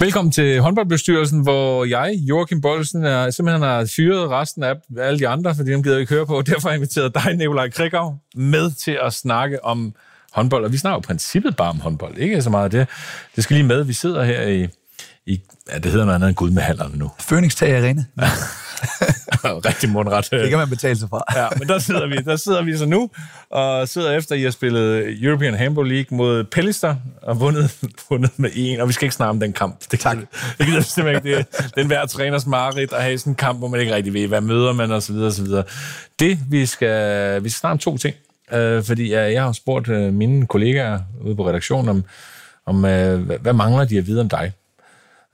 Velkommen til håndboldbestyrelsen, hvor jeg, Joachim Bollesen, er, simpelthen har fyret resten af alle de andre, fordi dem gider ikke høre på. Derfor har jeg inviteret dig, Nikolaj Krikov, med til at snakke om håndbold. Og vi snakker jo princippet bare om håndbold, ikke så meget det. Det skal lige med. Vi sidder her i, i ja, det hedder noget andet end Gud med hallerne nu. Phoenix Tag Arena. Rigtig mundret. Det kan man betale sig fra. ja, men der sidder vi, der sidder vi så nu, og sidder efter, at I har spillet European Handball League mod Pellister, og vundet, vundet med en, og vi skal ikke snakke om den kamp. Det, tak. Det gider simpelthen ikke. Det, det er hver træners mareridt at have sådan en kamp, hvor man ikke rigtig ved, hvad møder man, og så videre, og så videre. Det, vi skal, vi skal snakke om to ting, øh, fordi jeg, jeg har spurgt øh, mine kollegaer ude på redaktionen om, om øh, hvad, hvad mangler de at vide om dig?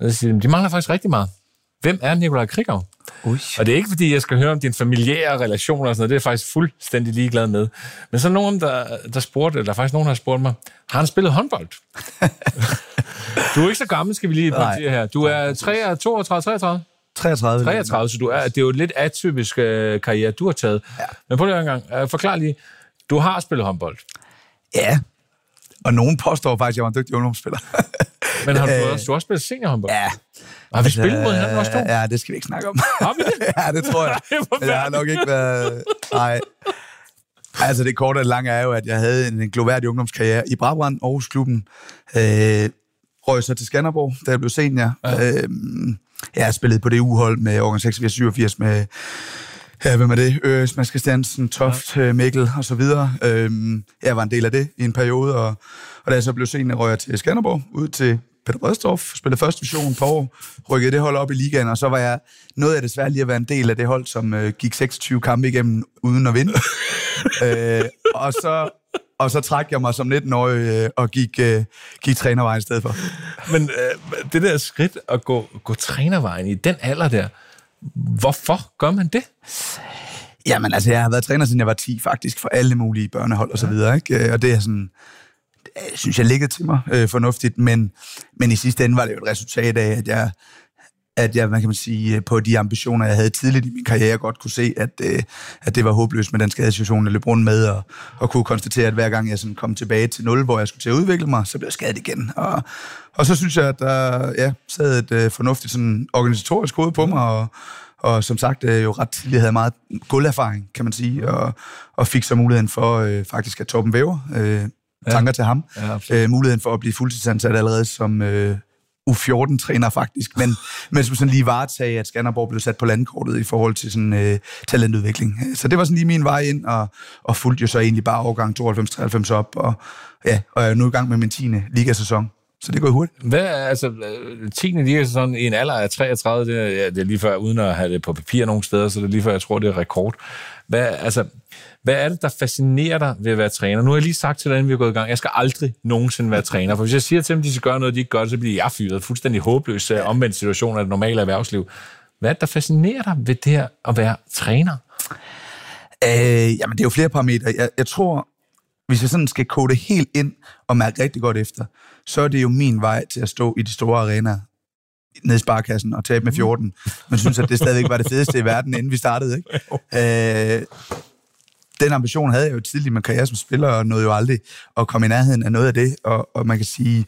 Og så siger de, de mangler faktisk rigtig meget. Hvem er Nikolaj Krikau? Ui. Og det er ikke, fordi jeg skal høre om din familiære relationer og sådan noget. Det er jeg faktisk fuldstændig ligeglad med. Men så nogen, der, der spurgte, eller faktisk nogen, der har spurgt mig, har han spillet håndbold? du er ikke så gammel, skal vi lige pointere her. Du er 33, 32, 33? 33. 33, så du er, det er jo et lidt atypisk uh, karriere, du har taget. Ja. Men prøv lige en gang, uh, forklar lige. Du har spillet håndbold. Ja, og nogen påstår faktisk, at jeg var en dygtig ungdomsspiller. Men har du, også, du har også spillet seniorhåndbold? Ja. Har vi spillet mod hinanden også to? Ja, det skal vi ikke snakke om. Har vi det? ja, det tror jeg. Men jeg har nok ikke været... Nej. Altså, det korte og lange er jo, at jeg havde en gloværdig ungdomskarriere i Brabrand, Aarhus-klubben. Øh, røg så til Skanderborg, da jeg blev senior. Ja. Øh, jeg har spillet på det uhold med Organ 86 med Ja, hvem er det? Øres, Mads Christiansen, Toft, ja. Mikkel og så videre. Øhm, jeg var en del af det i en periode, og, og da jeg så blev senior, røg jeg til Skanderborg, ud til Peter Bredstorff, spillede første division på år, rykkede det hold op i ligaen, og så var jeg noget af det svært lige at være en del af det hold, som øh, gik 26 kampe igennem uden at vinde. øh, og så og så trak jeg mig som 19-årig øh, og gik, øh, gik trænervejen i stedet for. Men øh, det der skridt at gå, gå trænervejen i den alder der, hvorfor gør man det? Jamen altså, jeg har været træner, siden jeg var 10 faktisk, for alle mulige børnehold og så videre, ikke? Og det er sådan, det synes jeg ligger til mig øh, fornuftigt, men, men i sidste ende var det jo et resultat af, at jeg, at jeg, hvad kan man sige, på de ambitioner, jeg havde tidligt i min karriere, godt kunne se, at, øh, at det var håbløst med den skadesituation, jeg løb rundt med, og, og kunne konstatere, at hver gang jeg sådan kom tilbage til nul, hvor jeg skulle til at udvikle mig, så blev jeg skadet igen. Og, og så synes jeg, at der ja, sad et øh, fornuftigt sådan, organisatorisk hoved på mig, og, og som sagt, øh, jo ret tidligt havde meget gulderfaring, kan man sige, og, og fik så muligheden for øh, faktisk at Torben Væver, øh, tanker ja. til ham, ja, øh, muligheden for at blive fuldtidsansat allerede som øh, U14-træner faktisk, men, men som sådan lige varetage, at Skanderborg blev sat på landkortet i forhold til sådan øh, talentudvikling. Så det var sådan lige min vej ind, og, og fulgte jo så egentlig bare overgang 92-93 op, og, ja, og jeg er nu i gang med min 10. ligasæson. Så det går hurtigt. Hvad er altså øh, 10. ligasæson i en alder af 33, det er, ja, det er lige før, uden at have det på papir nogen steder, så det er lige før, jeg tror, det er rekord. Hvad, altså, hvad er det, der fascinerer dig ved at være træner? Nu har jeg lige sagt til dig, inden vi er gået i gang, jeg skal aldrig nogensinde være træner. For hvis jeg siger til dem, at de skal gøre noget, de ikke gør, så bliver jeg fyret. Fuldstændig håbløs omvendt situation af det normale erhvervsliv. Hvad er det, der fascinerer dig ved det her at være træner? Øh, jamen, det er jo flere parametre. Jeg, jeg tror, hvis jeg sådan skal kode det helt ind og mærke rigtig godt efter, så er det jo min vej til at stå i de store arenaer ned i sparkassen og tabe med 14, men synes, at det stadigvæk var det fedeste i verden, inden vi startede. Ikke? Øh, den ambition havde jeg jo tidligt med karriere som spiller, og nåede jo aldrig at komme i nærheden af noget af det, og, og man kan sige,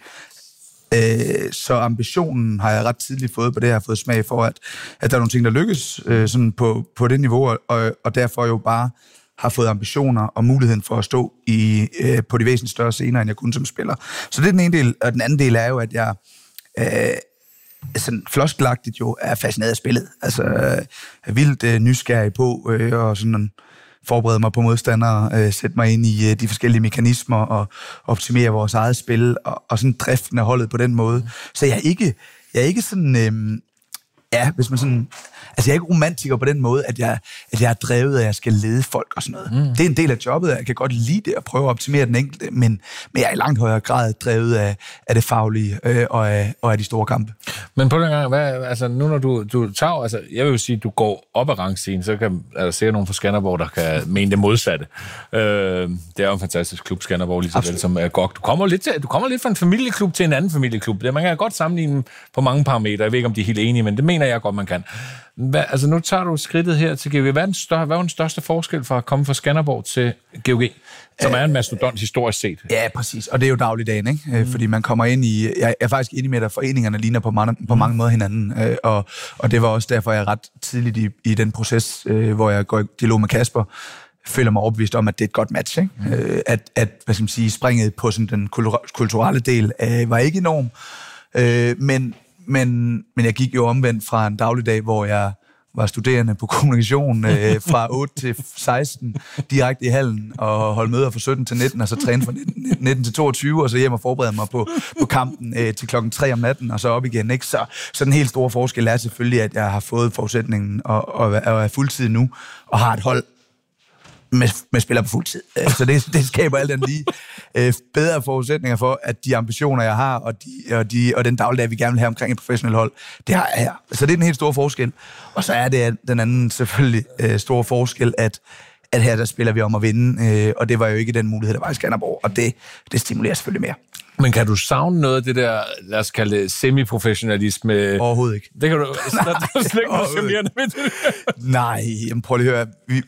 øh, så ambitionen har jeg ret tidligt fået på det, jeg har fået smag for, at, at der er nogle ting, der lykkes øh, sådan på, på det niveau, og, og derfor jo bare har fået ambitioner og muligheden for at stå i, øh, på de væsentligt større scener, end jeg kunne som spiller. Så det er den ene del, og den anden del er jo, at jeg øh, sådan floskelagtigt jo er fascineret af spillet. Altså øh, er vildt øh, nysgerrig på, øh, og sådan forberede mig på modstandere, øh, sætte mig ind i øh, de forskellige mekanismer og optimere vores eget spil, og, og sådan driften af holdet på den måde. Så jeg er ikke, jeg er ikke sådan... Øh, ja, hvis man sådan Altså, jeg er ikke romantiker på den måde, at jeg, at jeg er drevet af, at jeg skal lede folk og sådan noget. Mm. Det er en del af jobbet, jeg kan godt lide det at prøve at optimere den enkelte, men, men jeg er i langt højere grad drevet af, af det faglige øh, og, af, og af de store kampe. Men på den gang, hvad, altså nu når du, du tager, altså jeg vil jo sige, at du går op ad rangstigen, så kan der altså, sikkert nogle fra Skanderborg, der kan mene det modsatte. Øh, det er jo en fantastisk klub, Skanderborg, lige så vel som er godt. Du kommer, lidt til, du kommer lidt fra en familieklub til en anden familieklub. Det, man kan godt sammenligne på mange parametre. Jeg ved ikke, om de er helt enige, men det mener jeg godt, man kan. Hvad, altså nu tager du skridtet her til GOG. Hvad er, den større, hvad er den største forskel fra at komme fra Skanderborg til GOG, som er en mastodont historisk set? Ja, præcis. Og det er jo dagligdagen, ikke? Mm. Fordi man kommer ind i... Jeg er faktisk enig med, at foreningerne ligner på mange, på mange måder hinanden. Øh, og, og det var også derfor, jeg ret tidligt i, i den proces, øh, hvor jeg går i dialog med Kasper, føler mig overbevist om, at det er et godt match. Ikke? Mm. At, at hvad skal man sige, springet på sådan den kulturelle del øh, var ikke enorm. Øh, men, men, men jeg gik jo omvendt fra en dagligdag, hvor jeg var studerende på kommunikation øh, fra 8 til 16 direkte i hallen og holdt møder fra 17 til 19, og så træne fra 19, 19 til 22, og så hjem og forberede mig på, på kampen øh, til klokken 3 om natten, og så op igen. Ikke? Så, så den helt store forskel er selvfølgelig, at jeg har fået forudsætningen og, og, og er fuldtid nu, og har et hold, med, med spiller på fuld tid. Øh, så det, det skaber alt den lige øh, bedre forudsætninger for, at de ambitioner, jeg har, og, de, og, de, og den dagligdag, vi gerne vil have omkring et professionelt hold, det har jeg her. Så det er den helt store forskel. Og så er det den anden selvfølgelig øh, store forskel, at, at her der spiller vi om at vinde, og det var jo ikke den mulighed, der var i Skanderborg, og det, det stimulerer selvfølgelig mere. Men kan du savne noget af det der, lad os kalde det, semiprofessionalisme? Overhovedet ikke. Det kan du, Nej, der, der er slet ikke noget. Nej, jamen prøv lige at høre. Vi,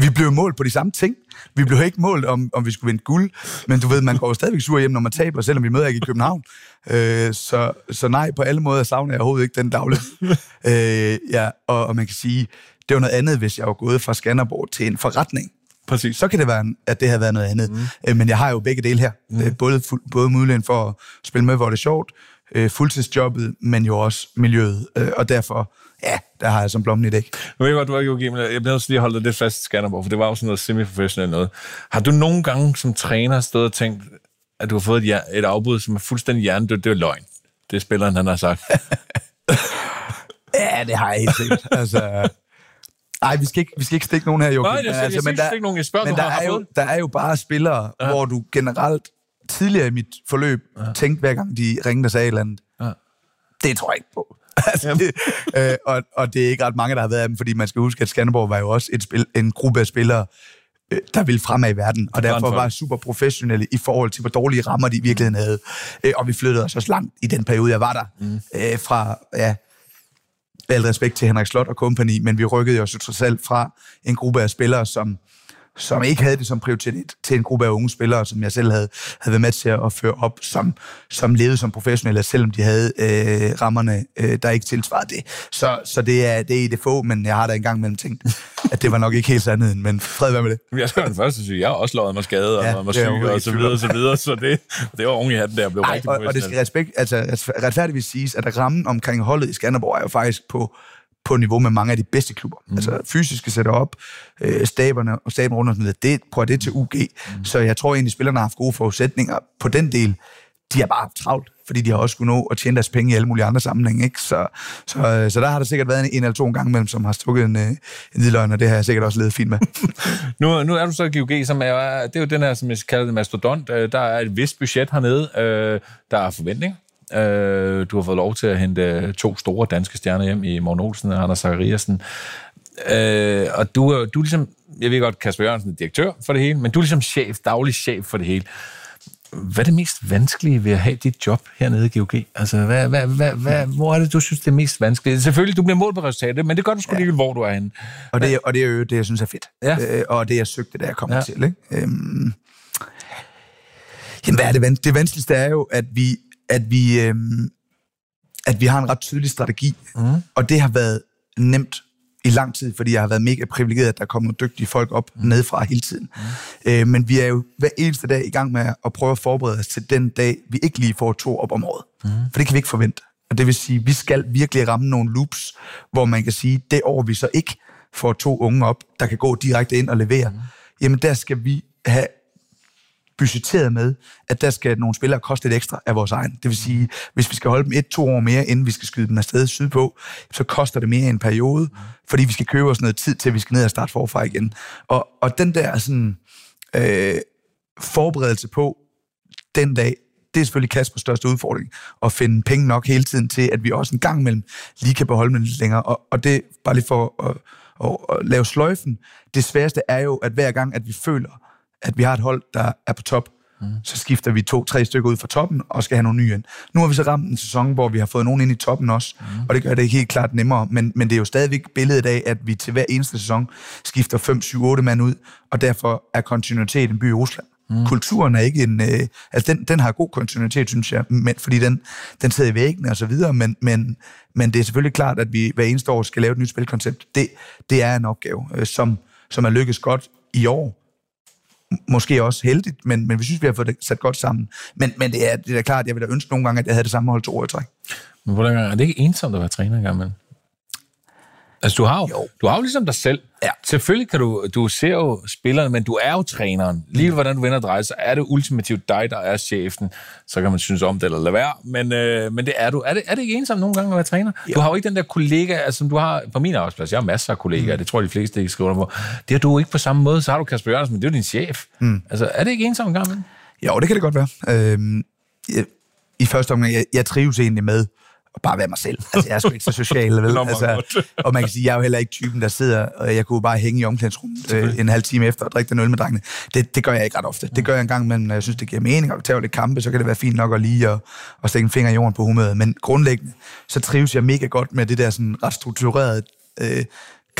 vi blev målt på de samme ting. Vi blev ikke målt, om, om vi skulle vinde guld, men du ved, man går stadigvæk sur hjem, når man taber, selvom vi møder ikke i København. Øh, så, så nej, på alle måder savner jeg overhovedet ikke den daglige. øh, ja, og, og man kan sige, det var noget andet, hvis jeg var gået fra Skanderborg til en forretning. Præcis. Så kan det være, at det havde været noget andet. Mm. Øh, men jeg har jo begge dele her. Mm. Øh, både, både muligheden for at spille med, hvor det er sjovt, øh, fuldtidsjobbet, men jo også miljøet. Øh, og derfor, ja, der har jeg som blommen i dæk. Nu ved jeg godt, du ikke men jeg bliver også lige holdt det lidt fast i Skanderborg, for det var jo sådan noget semi-professionelt noget. Har du nogle gange som træner stået og tænkt, at du har fået et, et afbud, som er fuldstændig hjernedødt? Det er løgn. Det er spilleren, han har sagt. ja, det har jeg helt sikkert. altså, Nej, vi skal ikke, vi skal ikke stikke nogen her, Joachim. Nej, jeg, jeg, altså, jeg men der, ikke nogen, jeg spørger, men der, er jo, der er jo bare spillere, ja. hvor du generelt tidligere i mit forløb ja. tænkte hver gang, de ringede og sagde et eller andet. Ja. Det tror jeg ikke på. altså, det, øh, og, og det er ikke ret mange, der har været af dem, fordi man skal huske, at Skanderborg var jo også et spil, en gruppe af spillere, øh, der ville fremad i verden, og derfor var super professionelle i forhold til, hvor dårlige rammer de i virkeligheden havde. Øh, og vi flyttede os også langt i den periode, jeg var der. Mm. Øh, fra, ja, al respekt til Henrik Slot og company, men vi rykkede jo trods alt fra en gruppe af spillere, som som ikke havde det som prioritet til en gruppe af unge spillere, som jeg selv havde, havde været med til at føre op, som, som levede som professionelle, selvom de havde øh, rammerne, øh, der ikke tilsvarede det. Så, så det, er, det er i det få, men jeg har da engang mellem tænkt, at det var nok ikke helt sandheden, men fred være med det. Jeg skal den første sige, jeg har også lovet mig skade, og ja, mig syg, og så videre, og så videre, så det, det var unge hatten, der blev Ej, rigtig og, og det skal respekt, altså, retfærdigvis siges, at rammen omkring holdet i Skanderborg er jo faktisk på på niveau med mange af de bedste klubber. Mm. Altså fysiske setup, øh, staberne og staben rundt og sådan noget, det, prøver det til UG. Mm. Så jeg tror egentlig, spillerne har haft gode forudsætninger på den del. De har bare haft travlt, fordi de har også skulle nå at tjene deres penge i alle mulige andre sammenhænge. Ikke? Så, så, øh, så der har der sikkert været en, en eller to gange mellem, som har stukket en, øh, en hvidløgn, og det har jeg sikkert også levet fint med. nu, nu er du så GOG, som er, det er jo den her, som jeg kalder det mastodont. Øh, der er et vist budget hernede. Der er forventninger Øh, du har fået lov til at hente to store danske stjerner hjem i Morten Olsen og Anders Zachariasen. Øh, og du er, du er ligesom, jeg ved godt, Kasper Jørgensen er direktør for det hele, men du er ligesom chef, daglig chef for det hele. Hvad er det mest vanskelige ved at have dit job hernede i GOG? Altså, hvad, hvad, hvad, hvad, hvor er det, du synes, det er mest vanskeligt? Selvfølgelig, du bliver målt på resultatet, men det gør du sgu ja. lige, hvor du er henne. Og det, og det er jo det, jeg synes er fedt. Ja. Øh, og det, jeg søgte, da jeg kom ja. til. Ikke? Øhm, jamen, hvad er det, det vanskeligste er jo, at vi at vi, øh, at vi har en ret tydelig strategi, mm. og det har været nemt i lang tid, fordi jeg har været mega privilegeret, at der kommer dygtige folk op mm. nedefra hele tiden. Mm. Øh, men vi er jo hver eneste dag i gang med at prøve at forberede os til den dag, vi ikke lige får to op om året. Mm. For det kan vi ikke forvente. Og det vil sige, at vi skal virkelig ramme nogle loops, hvor man kan sige, det år vi så ikke får to unge op, der kan gå direkte ind og levere, mm. jamen der skal vi have budgetteret med, at der skal nogle spillere koste lidt ekstra af vores egen. Det vil sige, hvis vi skal holde dem et-to år mere, inden vi skal skyde dem afsted sydpå, så koster det mere i en periode, fordi vi skal købe os noget tid til, at vi skal ned og starte forfra igen. Og, og den der sådan, øh, forberedelse på den dag, det er selvfølgelig Kaspers største udfordring, at finde penge nok hele tiden til, at vi også en gang imellem lige kan beholde dem lidt længere. Og, og det, bare lige for at, at, at lave sløjfen, det sværeste er jo, at hver gang, at vi føler, at vi har et hold, der er på top, mm. så skifter vi to-tre stykker ud fra toppen, og skal have nogle nye ind. Nu har vi så ramt en sæson, hvor vi har fået nogen ind i toppen også, mm. og det gør det helt klart nemmere, men, men det er jo stadigvæk billedet af, at vi til hver eneste sæson skifter 5, 7, 8 mand ud, og derfor er kontinuitet en by i Rusland. Mm. Kulturen er ikke en... Øh, altså, den, den har god kontinuitet, synes jeg, men, fordi den, den sidder i væggene og så videre, men, men, men det er selvfølgelig klart, at vi hver eneste år skal lave et nyt spilkoncept. Det, det er en opgave, øh, som, som er lykkes godt i år. Måske også heldigt, men, men vi synes, vi har fået det sat godt sammen. Men, men det, er, det er klart, jeg vil da ønske nogle gange, at jeg havde det samme hold to år i træk. Men hvordan er det ikke ensomt at være træner engang, Altså, du har jo, jo. Du har jo ligesom dig selv. Ja. Selvfølgelig kan du, du ser jo spillerne, men du er jo træneren. Lige hvordan du vender og drejer, så er det ultimativt dig, der er chefen. Så kan man synes om det eller lade være, men, øh, men det er du. Er det, er det ikke ensomt nogle gange at være træner? Jo. Du har jo ikke den der kollega, altså, som du har på min arbejdsplads. Jeg har masser af kollegaer, mm. det tror jeg, de fleste ikke skriver på. Det har du ikke på samme måde. Så har du Kasper Jørgensen, men det er jo din chef. Mm. Altså, er det ikke ensomt en gang med? Jo, det kan det godt være. Øhm, jeg, I første omgang, jeg, jeg trives egentlig med og bare være mig selv. Altså, jeg er sgu ikke så social, vel? altså, og man kan sige, jeg er jo heller ikke typen, der sidder, og jeg kunne bare hænge i omklædningsrummet øh, en halv time efter og drikke den øl med drengene. Det, det gør jeg ikke ret ofte. Det gør jeg en gang, men jeg synes, det giver mening, og tager lidt kampe, så kan det være fint nok at lige at, at stikke en finger i jorden på humøret. Men grundlæggende, så trives jeg mega godt med det der sådan ret strukturerede øh,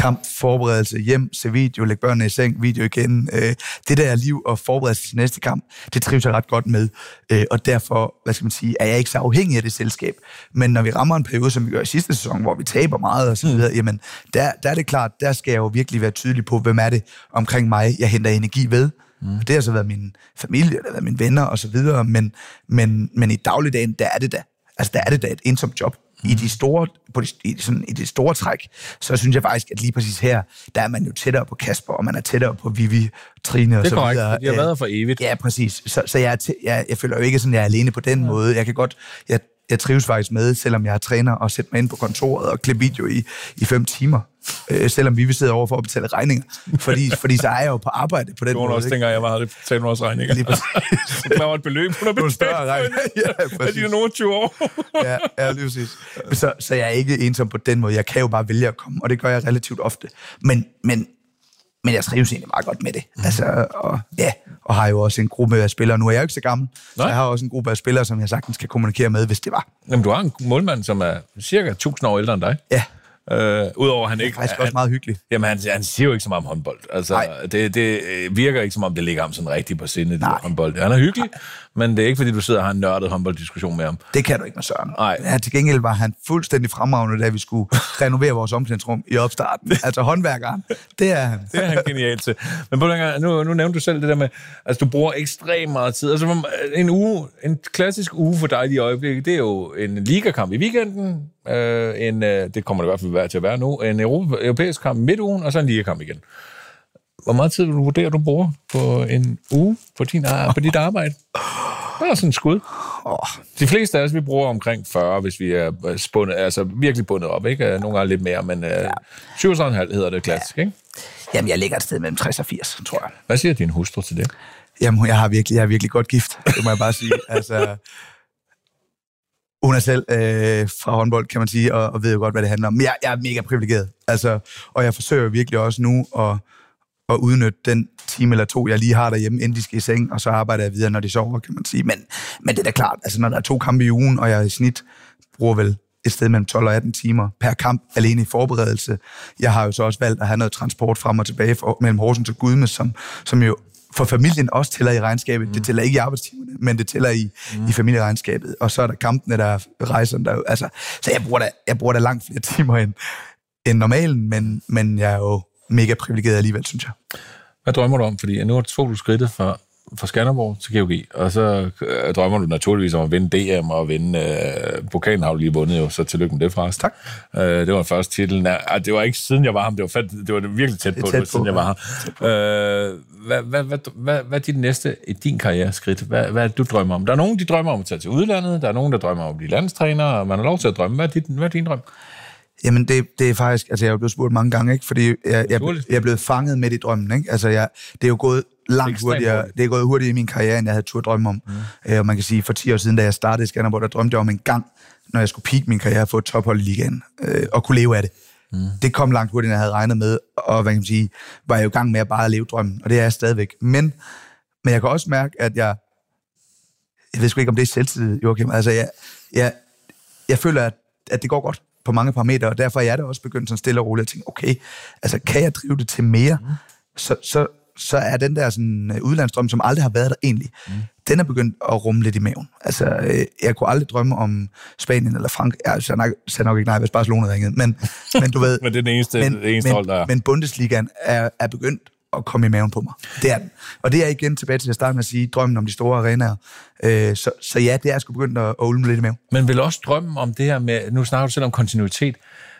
kamp, forberedelse, hjem, se video, lægge børnene i seng, video igen. Øh, det der liv og forberedelse til næste kamp, det trives jeg ret godt med. Øh, og derfor, hvad skal man sige, er jeg ikke så afhængig af det selskab. Men når vi rammer en periode, som vi gør i sidste sæson, hvor vi taber meget og så videre, mm. jamen, der, der er det klart, der skal jeg jo virkelig være tydelig på, hvem er det omkring mig, jeg henter energi ved. Mm. Og det har så været min familie, det har været mine venner og så videre, men, men, men i dagligdagen, der er det da, altså der er det da et ensomt job i de store, på de, i, sådan, i det store træk, så synes jeg faktisk, at lige præcis her, der er man jo tættere på Kasper, og man er tættere på Vivi, Trine og så videre. Det er korrekt, de har været for evigt. Ja, præcis. Så, så jeg, er jeg, jeg føler jo ikke sådan, at jeg er alene på den ja. måde. Jeg kan godt, jeg, jeg trives faktisk med, selvom jeg er træner, og sætte mig ind på kontoret og klippe video i, i fem timer. Øh, selvom vi vil sidde over for at betale regninger. Fordi, fordi så er jeg jo på arbejde på den måde. Var også dengang, jeg var her, betalt vores regninger. Lige præcis. så kræver et beløb, hun har betalt regninger. ja. Er nogle 20 år? ja, ja, lige præcis. Så, så jeg er ikke ensom på den måde. Jeg kan jo bare vælge at komme, og det gør jeg relativt ofte. Men, men men jeg trives egentlig meget godt med det. Mm. Altså, og, ja, og har jo også en gruppe af spillere. Nu er jeg jo ikke så gammel, Nej. så jeg har også en gruppe af spillere, som jeg sagtens kan kommunikere med, hvis det var. Jamen, du har en målmand, som er cirka 1000 år ældre end dig. Ja. Øh, Udover at han ikke... Det er faktisk han, også meget hyggeligt. Jamen, han, han siger jo ikke så meget om håndbold. Altså, det, det virker ikke som om, det ligger ham sådan rigtigt på sinde, det håndbold. Han er hyggelig, Nej. men det er ikke, fordi du sidder og har en nørdet håndbolddiskussion med ham. Det kan du ikke med Søren. Nej. Ja, til gengæld var han fuldstændig fremragende, da vi skulle renovere vores omklædningsrum i opstarten. Altså håndværkeren, det er han. det er han genial til. Men nu, nu nævnte du selv det der med, altså du bruger ekstremt meget tid. Altså en uge, en klassisk uge for dig i øjeblikket, det er jo en ligakamp i weekenden, øh, en, øh, det kommer det i hvert fald være til at være nu, en Europa, europæisk kamp midt ugen, og så en ligakamp igen. Hvor meget tid vil du vurdere, du bruger på en uge på, din, på dit arbejde? Det er sådan en skud. De fleste af os, vi bruger omkring 40, hvis vi er spundet, altså virkelig bundet op. Ikke? Nogle gange lidt mere, men ja. 37,5 hedder det klassisk, ja. ikke? Jamen, jeg ligger et sted mellem 60 og 80, tror jeg. Hvad siger din hustru til det? Jamen, jeg har virkelig, jeg er virkelig godt gift, det må jeg bare sige. altså, hun er selv øh, fra håndbold, kan man sige, og, og ved jo godt, hvad det handler om. Men jeg, jeg er mega privilegeret. Altså, og jeg forsøger virkelig også nu at, at udnytte den time eller to, jeg lige har derhjemme, inden de skal i seng, og så arbejder jeg videre, når de sover, kan man sige. Men, men det er da klart, altså når der er to kampe i ugen, og jeg i snit bruger vel et sted mellem 12 og 18 timer per kamp alene i forberedelse. Jeg har jo så også valgt at have noget transport frem og tilbage for, mellem Horsens og Gudme, som, som jo for familien også tæller i regnskabet. Mm. Det tæller ikke i arbejdstimerne, men det tæller i, mm. i familieregnskabet. Og så er der kampene, der er rejserne, der altså, så jeg bruger, da, jeg bruger da langt flere timer end, end normalen, men, men jeg er jo mega privilegeret alligevel, synes jeg. Hvad drømmer du om? Fordi nu har du skridtet fra fra Skanderborg til GOG, og så øh, drømmer du naturligvis om at vinde DM og vinde øh, pokalen har du lige vundet jo, så tillykke med det fra os. Tak. Øh, det var første titel. Nej, det var ikke siden jeg var ham, det var, fat, det var virkelig tæt på, det, tæt på siden jeg var her. Øh, hvad, hvad, hvad, hvad, hvad er dit næste i din karriereskridt? Hvad, hvad er det, du drømmer om? Der er nogen, de drømmer om at tage til udlandet, der er nogen, der drømmer om at blive landstræner, og man har lov til at drømme. Hvad er, dit, hvad er din drøm? Jamen, det, det er faktisk... Altså, jeg er blevet spurgt mange gange, ikke? Fordi jeg, jeg, jeg er blevet fanget med i drømmen, ikke? Altså, jeg, det er jo gået langt hurtigere. Det er gået hurtigere i min karriere, end jeg havde tur drømme om. Mm. Øh, og man kan sige, for 10 år siden, da jeg startede i Skanderborg, der drømte jeg om en gang, når jeg skulle peak min karriere, at få et tophold i ligaen, øh, og kunne leve af det. Mm. Det kom langt hurtigere, end jeg havde regnet med, og hvad kan man sige, var jeg jo i gang med at bare leve drømmen, og det er jeg stadigvæk. Men, men jeg kan også mærke, at jeg jeg ved sgu ikke, om det er selvtid, Joachim. Altså, jeg, jeg, jeg føler, at, at det går godt på mange parametre, og derfor er jeg da også begyndt sådan stille og roligt at tænke, okay, altså kan jeg drive det til mere, mm. så, så, så er den der sådan, øh, udlandsdrøm, som aldrig har været der egentlig, mm. Den er begyndt at rumme lidt i maven. Altså, øh, jeg kunne aldrig drømme om Spanien eller Frank. Jeg sagde nok, sagde nok ikke nej, hvis Barcelona ringede, men, men du ved... men det er den eneste, men, det eneste men, hold, der er. Men Bundesligaen er, er begyndt at komme i maven på mig. Det er den. Og det er igen tilbage til at starte med at sige, drømmen om de store arenaer. Øh, så, så ja, det er sgu begyndt at, at ulme lidt i maven. Men vil også drømme om det her med, nu snakker du selv om kontinuitet,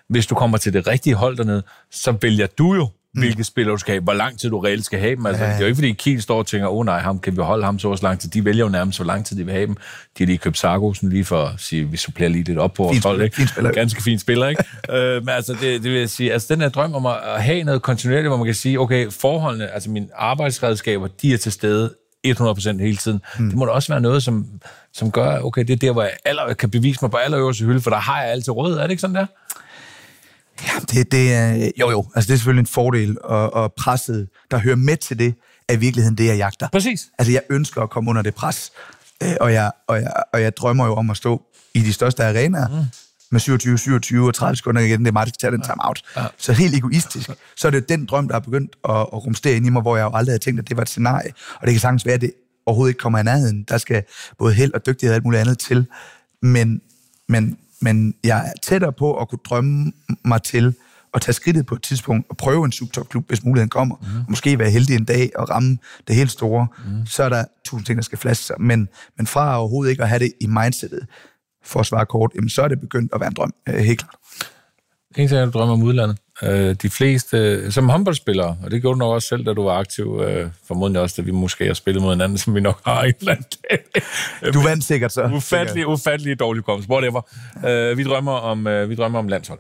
hvis du kommer til det rigtige hold dernede, så vælger du jo, mm. hvilke spillere du skal have, hvor lang tid du reelt skal have dem. Altså, ja. Det er jo ikke, fordi Kiel står og tænker, åh oh, nej, ham kan vi holde ham så også lang tid. De vælger jo nærmest, hvor lang tid de vil have dem. De har lige købt Sargosen lige for at sige, vi supplerer lige lidt op på vores hold. Ikke? Spiller. Ganske fint spiller, ikke? øh, men altså, det, det vil jeg sige, altså den her drøm om at have noget kontinuerligt, hvor man kan sige, okay, forholdene, altså mine arbejdsredskaber, de er til stede 100% hele tiden. Hmm. Det må da også være noget, som, som gør, okay, det er der, hvor jeg aller, kan bevise mig på allerøverste hylde, for der har jeg altid råd. Er det ikke sådan der? Ja, det, det er, jo jo, altså det er selvfølgelig en fordel, og, og presset, der hører med til det, er i virkeligheden det, jeg jagter. Præcis. Altså jeg ønsker at komme under det pres, øh, og, jeg, og, jeg, og jeg drømmer jo om at stå i de største arenaer, mm. med 27, 27 og 30 sekunder igen, det er mig, der skal tage den time out. Ja. Så helt egoistisk, så er det jo den drøm, der er begyndt at, at rumstere ind i mig, hvor jeg jo aldrig havde tænkt, at det var et scenarie, og det kan sagtens være, at det overhovedet ikke kommer i nærheden. Der skal både held og dygtighed og alt muligt andet til, men, men men jeg er tættere på at kunne drømme mig til at tage skridtet på et tidspunkt og prøve en subtopklub, hvis muligheden kommer. Mm. Og måske være heldig en dag og ramme det helt store. Mm. Så er der tusind ting, der skal flaske sig. Men, men fra overhovedet ikke at have det i mindsetet, for at svare kort, jamen, så er det begyndt at være en drøm, øh, helt klart. En ting er, at du drømmer om udlandet. Øh, de fleste, som håndboldspillere, og det gjorde du nok også selv, da du var aktiv, øh, formodentlig også, da vi måske har spillet mod hinanden, som vi nok har i land. Du vandt sikkert så. Ufattelig, ufattelig dårlig kommelse. Whatever. Øh, vi, drømmer om, vi drømmer om landshold.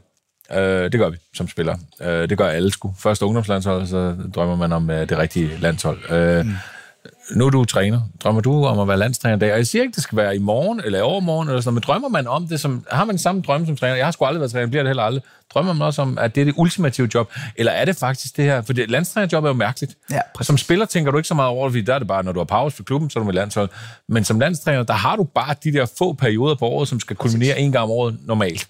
det gør vi som spiller. det gør alle sgu. Først ungdomslandshold, så drømmer man om det rigtige landshold. mm nu er du træner. Drømmer du om at være landstræner dag? Og jeg siger ikke, det skal være i morgen eller i overmorgen, eller sådan, men drømmer man om det, som, har man samme drømme som træner? Jeg har sgu aldrig været træner, bliver det heller aldrig. Drømmer man også om, at det er det ultimative job? Eller er det faktisk det her? For det landstrænerjob er jo mærkeligt. Ja, som spiller tænker du ikke så meget over det, fordi der er det bare, når du har pause for klubben, så er du med landshold. Men som landstræner, der har du bare de der få perioder på året, som skal kulminere en gang om året normalt.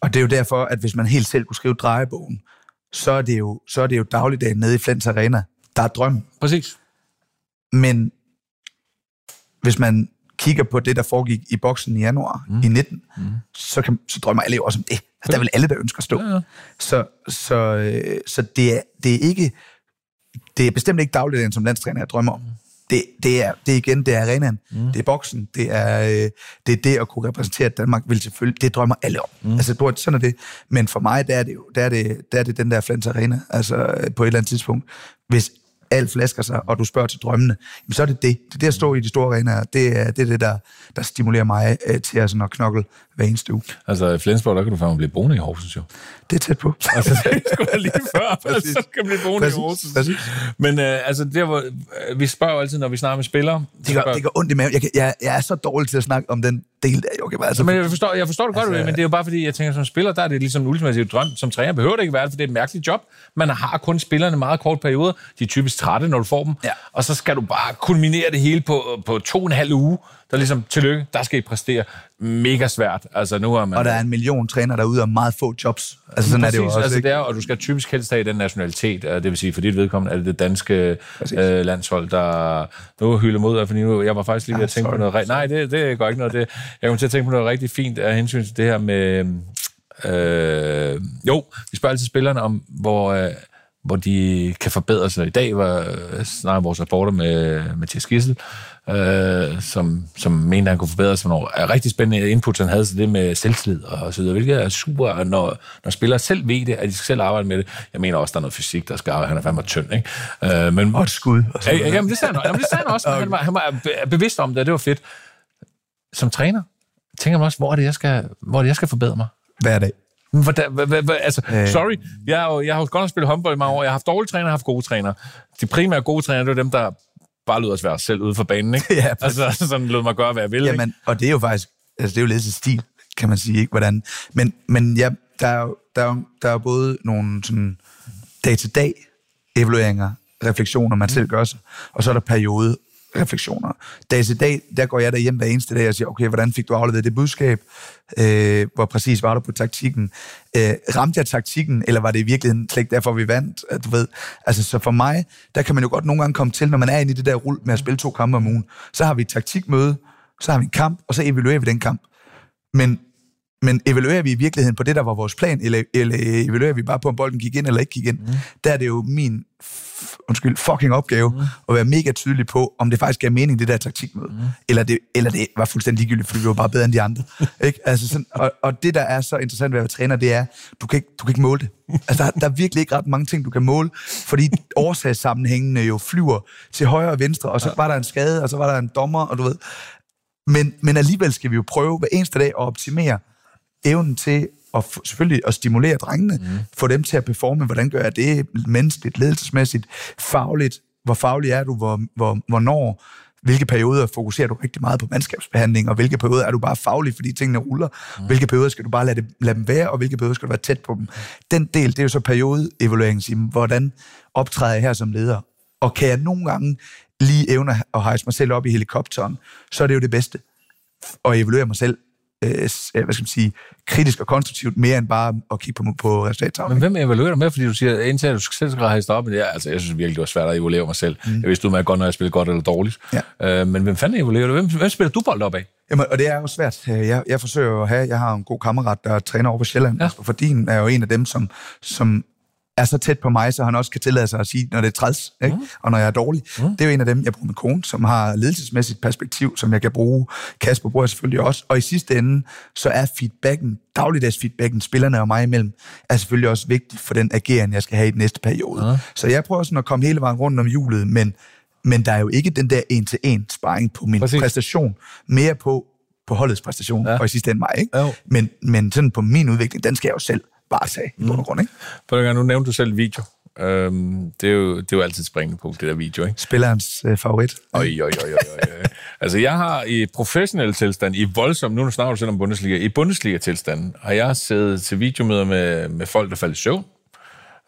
Og det er jo derfor, at hvis man helt selv kunne skrive drejebogen, så er det jo, så er det jo dagligdagen nede i Flens Arena, der er drøm. Præcis. Men hvis man kigger på det, der foregik i boksen i januar mm. i 19, mm. så, kan, så drømmer alle jo også om det. Altså, der vil alle, der ønsker at stå. Ja, ja. Så, så, øh, så det, er, det er ikke det er bestemt ikke dagligdagen som landstræner, jeg drømmer om. Det, det, er, det er igen, det er arenaen, mm. det er boksen, det er, øh, det er det at kunne repræsentere Danmark, vil selvfølgelig, det drømmer alle om. Mm. Altså, sådan er det. Men for mig, der er det jo, der er det, der er det den der Flens Arena, altså på et eller andet tidspunkt. Hvis alt flasker sig, og du spørger til drømmene, jamen, så er det det. Det er det at stå i de store arenaer. Det er det, er det der, der stimulerer mig øh, til at, sådan, at knokle hver eneste uge. Altså i Flensborg, der kan du faktisk blive boende i Horsens jo. Det er tæt på. altså, det skulle jeg lige før, Præcis. så kan blive boende Præcis. i Horsens. Præcis. Men øh, altså, der, hvor, øh, vi spørger altid, når vi snakker med spillere. Det gør, det gør ondt i maven. Jeg, jeg, jeg er så dårlig til at snakke om den del der. Okay, altså, men jeg forstår, jeg forstår det godt, altså, men det er jo bare fordi, jeg tænker, som spiller, der er det ligesom en ultimativ drøm. Som træner behøver det ikke være det, for det er et mærkeligt job. Man har kun spillerne meget kort periode. De er typisk trætte, når du får dem. Ja. Og så skal du bare kulminere det hele på, på to og en halv uge. Der er ligesom, tillykke, der skal I præstere. Mega svært. Altså, nu er man... Og der er en million træner derude og meget få jobs. Altså, sådan Præcis, er det jo også, altså, det er, og du skal typisk helst have den nationalitet. Det vil sige, for dit vedkommende er det det danske øh, landshold, der nu hylder mod, fordi nu, jeg var faktisk lige ved at tænke sorry. på noget... Nej, det, det går ikke noget. Det, jeg kom til at tænke på noget rigtig fint af hensyn til det her med... Øh, jo, vi spørger altid spillerne om, hvor... Øh, hvor de kan forbedre sig. I dag var snart vores reporter med Mathias Gissel, øh, som, som mente, at han kunne forbedre sig. Nogle er rigtig spændende input, han havde til det med selvtillid og så videre, hvilket er super, når, når spillere selv ved det, at de skal selv arbejde med det. Jeg mener også, der er noget fysik, der skal arbejde. Han er fandme tynd, ikke? Øh, men, og et skud. Og ja, jamen, det sagde han, jamen, det sagde han også. okay. han, var, han var bevidst om det, det var fedt. Som træner, tænker man også, hvor er det, jeg skal, hvor er det, jeg skal forbedre mig? Hver dag. Hvordan, hva, hva, altså, øh. sorry, jeg, jo, jeg har jo godt spillet håndbold i mange år. Jeg har haft dårlige træner, og haft gode træner. De primære gode træner, det er dem, der bare lyder at være selv ude for banen, ikke? ja, altså, sådan lød mig gøre, hvad jeg vil, Jamen, ikke? og det er jo faktisk, altså det er jo lidt til stil, kan man sige, ikke? Hvordan, men, men ja, der er jo, der er der er både nogle sådan dag-til-dag evalueringer, refleksioner, man mm. selv gør sig, og så er der periode refleksioner. Dag til dag, der går jeg derhjemme hver eneste dag og siger, okay, hvordan fik du afleveret det budskab? Øh, hvor præcis var du på taktikken? Øh, ramte jeg taktikken, eller var det i virkeligheden slet ikke derfor, vi vandt? Øh, du ved, altså, så for mig, der kan man jo godt nogle gange komme til, når man er inde i det der rul med at spille to kampe om ugen, så har vi et taktikmøde, så har vi en kamp, og så evaluerer vi den kamp. Men men evaluerer vi i virkeligheden på det, der var vores plan, eller, eller evaluerer vi bare på, om bolden gik ind eller ikke gik ind? Mm. Der er det jo min undskyld, fucking opgave mm. at være mega tydelig på, om det faktisk gav mening, det der taktikmøde. Mm. Eller, det, eller det var fuldstændig ligegyldigt, fordi vi var bare bedre end de andre. ikke? Altså sådan, og, og det, der er så interessant ved at være træner, det er, du kan ikke, du kan ikke måle det. Altså, der, der er virkelig ikke ret mange ting, du kan måle, fordi årsagssammenhængene jo flyver til højre og venstre, og så var der en skade, og så var der en dommer, og du ved. Men, men alligevel skal vi jo prøve hver eneste dag at optimere evnen til at selvfølgelig at stimulere drengene, mm. få dem til at performe, hvordan gør jeg det? Menneskeligt, ledelsesmæssigt, fagligt, hvor faglig er du, hvor, hvor, hvornår, hvilke perioder fokuserer du rigtig meget på mandskabsbehandling, og hvilke perioder er du bare faglig, fordi tingene ruller, mm. hvilke perioder skal du bare lade, det, lade dem være, og hvilke perioder skal du være tæt på dem. Den del, det er jo så periodeevalueringen, hvordan optræder jeg her som leder, og kan jeg nogle gange lige evne at hejse mig selv op i helikopteren, så er det jo det bedste. At evaluere mig selv øh, hvad skal man sige, kritisk og konstruktivt, mere end bare at kigge på, på resultattavlen. Men hvem evaluerer dig med, fordi du siger, indtil du selv skal have op, men ja, altså, jeg synes virkelig, det var svært at evaluere mig selv. Mm. Jeg vidste udmærket godt, når jeg spiller godt eller dårligt. Ja. Øh, men hvem fanden evaluerer du? Hvem, hvem spiller du bold op af? Jamen, og det er jo svært. Jeg, jeg forsøger at have, jeg har en god kammerat, der træner over på Sjælland, ja. for din er jo en af dem, som, som er så tæt på mig, så han også kan tillade sig at sige, når det er træls, ikke? Mm. og når jeg er dårlig. Mm. Det er jo en af dem, jeg bruger min kone, som har ledelsesmæssigt perspektiv, som jeg kan bruge. Kasper bruger jeg selvfølgelig også. Og i sidste ende, så er feedbacken, dagligdags feedbacken, spillerne og mig imellem, er selvfølgelig også vigtig for den ageren, jeg skal have i den næste periode. Mm. Så jeg prøver sådan at komme hele vejen rundt om hjulet, men, men der er jo ikke den der en-til-en sparring på min Præcis. præstation. Mere på, på holdets præstation, ja. og i sidste ende mig. Ikke? Men, men sådan på min udvikling, den skal jeg jo selv varetage i bund og grund. Ikke? For nu nævnte du selv video. Øhm, det, er jo, det er jo altid springende punkt, det der video, ikke? Spillerens øh, favorit. Oj, oj, oj, oj, oj. altså, jeg har i professionel tilstand, i voldsom, nu snakker du selv om Bundesliga, i Bundesliga-tilstand har jeg siddet til videomøder med, med folk, der faldt i søvn.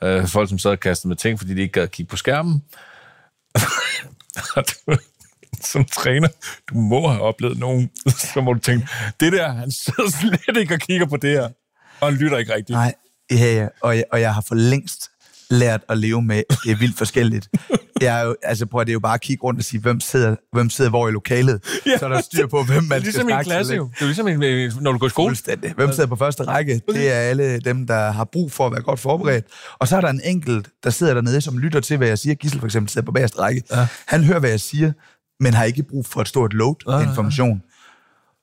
Øh, folk, som sad og kastede med ting, fordi de ikke gad kigge på skærmen. som træner, du må have oplevet nogen, så må du tænke, det der, han sidder slet ikke og kigger på det her. Og han lytter ikke rigtigt. Nej, ja, ja. Og, jeg, og jeg har for længst lært at leve med, det er vildt forskelligt. Jeg er jo, altså prøv at det er jo bare at kigge rundt og sige, hvem sidder, hvem sidder hvor i lokalet, ja, så er der styr på, hvem man ligesom skal snakke klasse, jo. Det er ligesom, en, når du går i skole. Fuldstændig. Hvem sidder på første række? Det er alle dem, der har brug for at være godt forberedt. Og så er der en enkelt, der sidder dernede, som lytter til, hvad jeg siger. Gissel for eksempel sidder på bagerste række. Ja. Han hører, hvad jeg siger, men har ikke brug for et stort load af information. Ja, ja.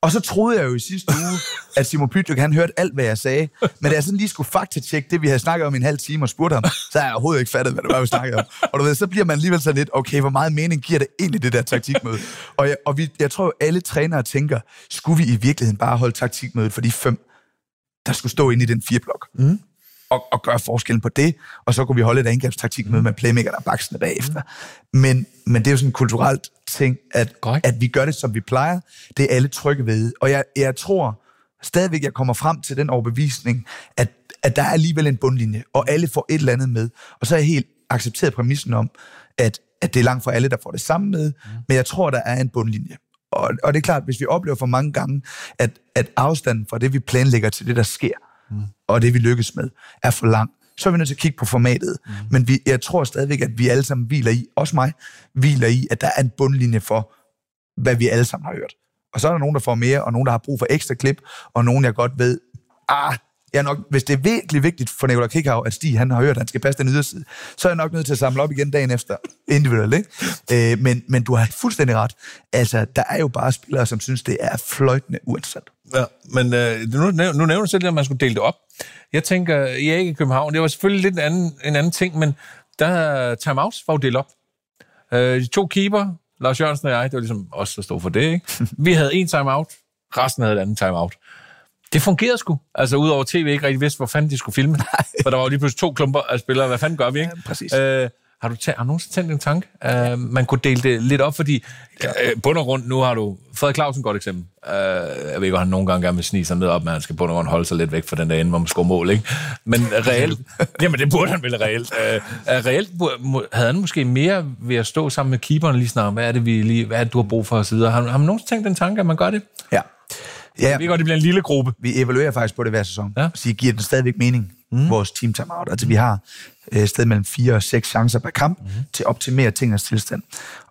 Og så troede jeg jo i sidste uge, at Simon Pytlik, han hørte alt, hvad jeg sagde. Men da jeg sådan lige skulle faktatjekke det, vi havde snakket om i en halv time og spurgte ham, så har jeg overhovedet ikke fattet, hvad det var, vi snakkede om. Og du ved, så bliver man alligevel sådan lidt, okay, hvor meget mening giver det egentlig, det der taktikmøde? Og jeg, og vi, jeg tror jo, alle trænere tænker, skulle vi i virkeligheden bare holde taktikmødet for de fem, der skulle stå inde i den fire blok? Mm og, og gøre forskellen på det, og så kunne vi holde et angrebstaktik med, med playmaker, der baksende bagefter. Men, men det er jo sådan en kulturelt ting, at, at vi gør det, som vi plejer. Det er alle trygge ved. Og jeg, jeg tror stadigvæk, jeg kommer frem til den overbevisning, at, at der er alligevel en bundlinje, og alle får et eller andet med. Og så er jeg helt accepteret præmissen om, at, at det er langt fra alle, der får det samme med, mm. men jeg tror, der er en bundlinje. Og, og det er klart, hvis vi oplever for mange gange, at, at afstanden fra det, vi planlægger til det, der sker, mm. og det, vi lykkes med, er for lang, så er vi nødt til at kigge på formatet. Mm. Men vi, jeg tror stadigvæk, at vi alle sammen hviler i, også mig, hviler i, at der er en bundlinje for, hvad vi alle sammen har hørt. Og så er der nogen, der får mere, og nogen, der har brug for ekstra klip, og nogen, jeg godt ved, ah, jeg nok, hvis det er virkelig vigtigt for Nicolai Kikhav, at Stig han har hørt, at han skal passe den yderside, så er jeg nok nødt til at samle op igen dagen efter, individuelt. Ikke? Øh, men, men du har fuldstændig ret. Altså, der er jo bare spillere, som synes, det er fløjtende uinteressant. Ja, men øh, nu, nu nævner du selv, at man skulle dele det op. Jeg tænker, I er ikke i København. Det var selvfølgelig lidt en anden, en anden ting, men der timeouts var jo delt op. Øh, to keeper, Lars Jørgensen og jeg, det var ligesom os, der stod for det. Ikke? Vi havde en timeout, resten havde et andet timeout. Det fungerede sgu. Altså, udover at tv ikke rigtig vidste, hvor fanden de skulle filme. For der var jo lige pludselig to klumper af spillere. Hvad fanden gør vi, ikke? Ja, præcis. Øh, Har du, tæ- har du nogensinde tænkt en tanke? Uh, man kunne dele det lidt op, fordi uh, bund og grund, nu har du... Frederik Clausen, godt eksempel. Uh, jeg ved ikke, han nogle gange gerne vil snige sig ned op, men han skal bund og grund holde sig lidt væk fra den der ende, hvor man scorer mål, ikke? Men reelt... jamen, det burde han vel reelt. Uh, uh, reelt burde- havde han måske mere ved at stå sammen med keeperen lige snart. Hvad er det, vi lige, hvad er det, du har brug for så videre. Har, har man nogensinde tænkt den tanke, at man gør det? Ja. Ja, Vi godt, det bliver en lille gruppe. vi evaluerer faktisk på det hver sæson. Ja. Så giver den stadigvæk mening, mm. vores team timeout. Altså vi har øh, sted mellem fire og seks chancer per kamp mm. til at optimere tingens tilstand.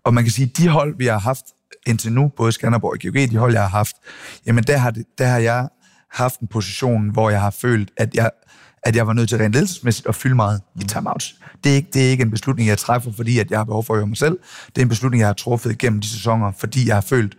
Og man kan sige, de hold, vi har haft indtil nu, både Skanderborg og GOG, de hold, jeg har haft, jamen der har, det, der har jeg haft en position, hvor jeg har følt, at jeg, at jeg var nødt til rent ledelsesmæssigt at fylde meget mm. i timeouts. Det er, ikke, det er ikke en beslutning, jeg træffer, fordi at jeg har behov for at høre mig selv. Det er en beslutning, jeg har truffet gennem de sæsoner, fordi jeg har følt,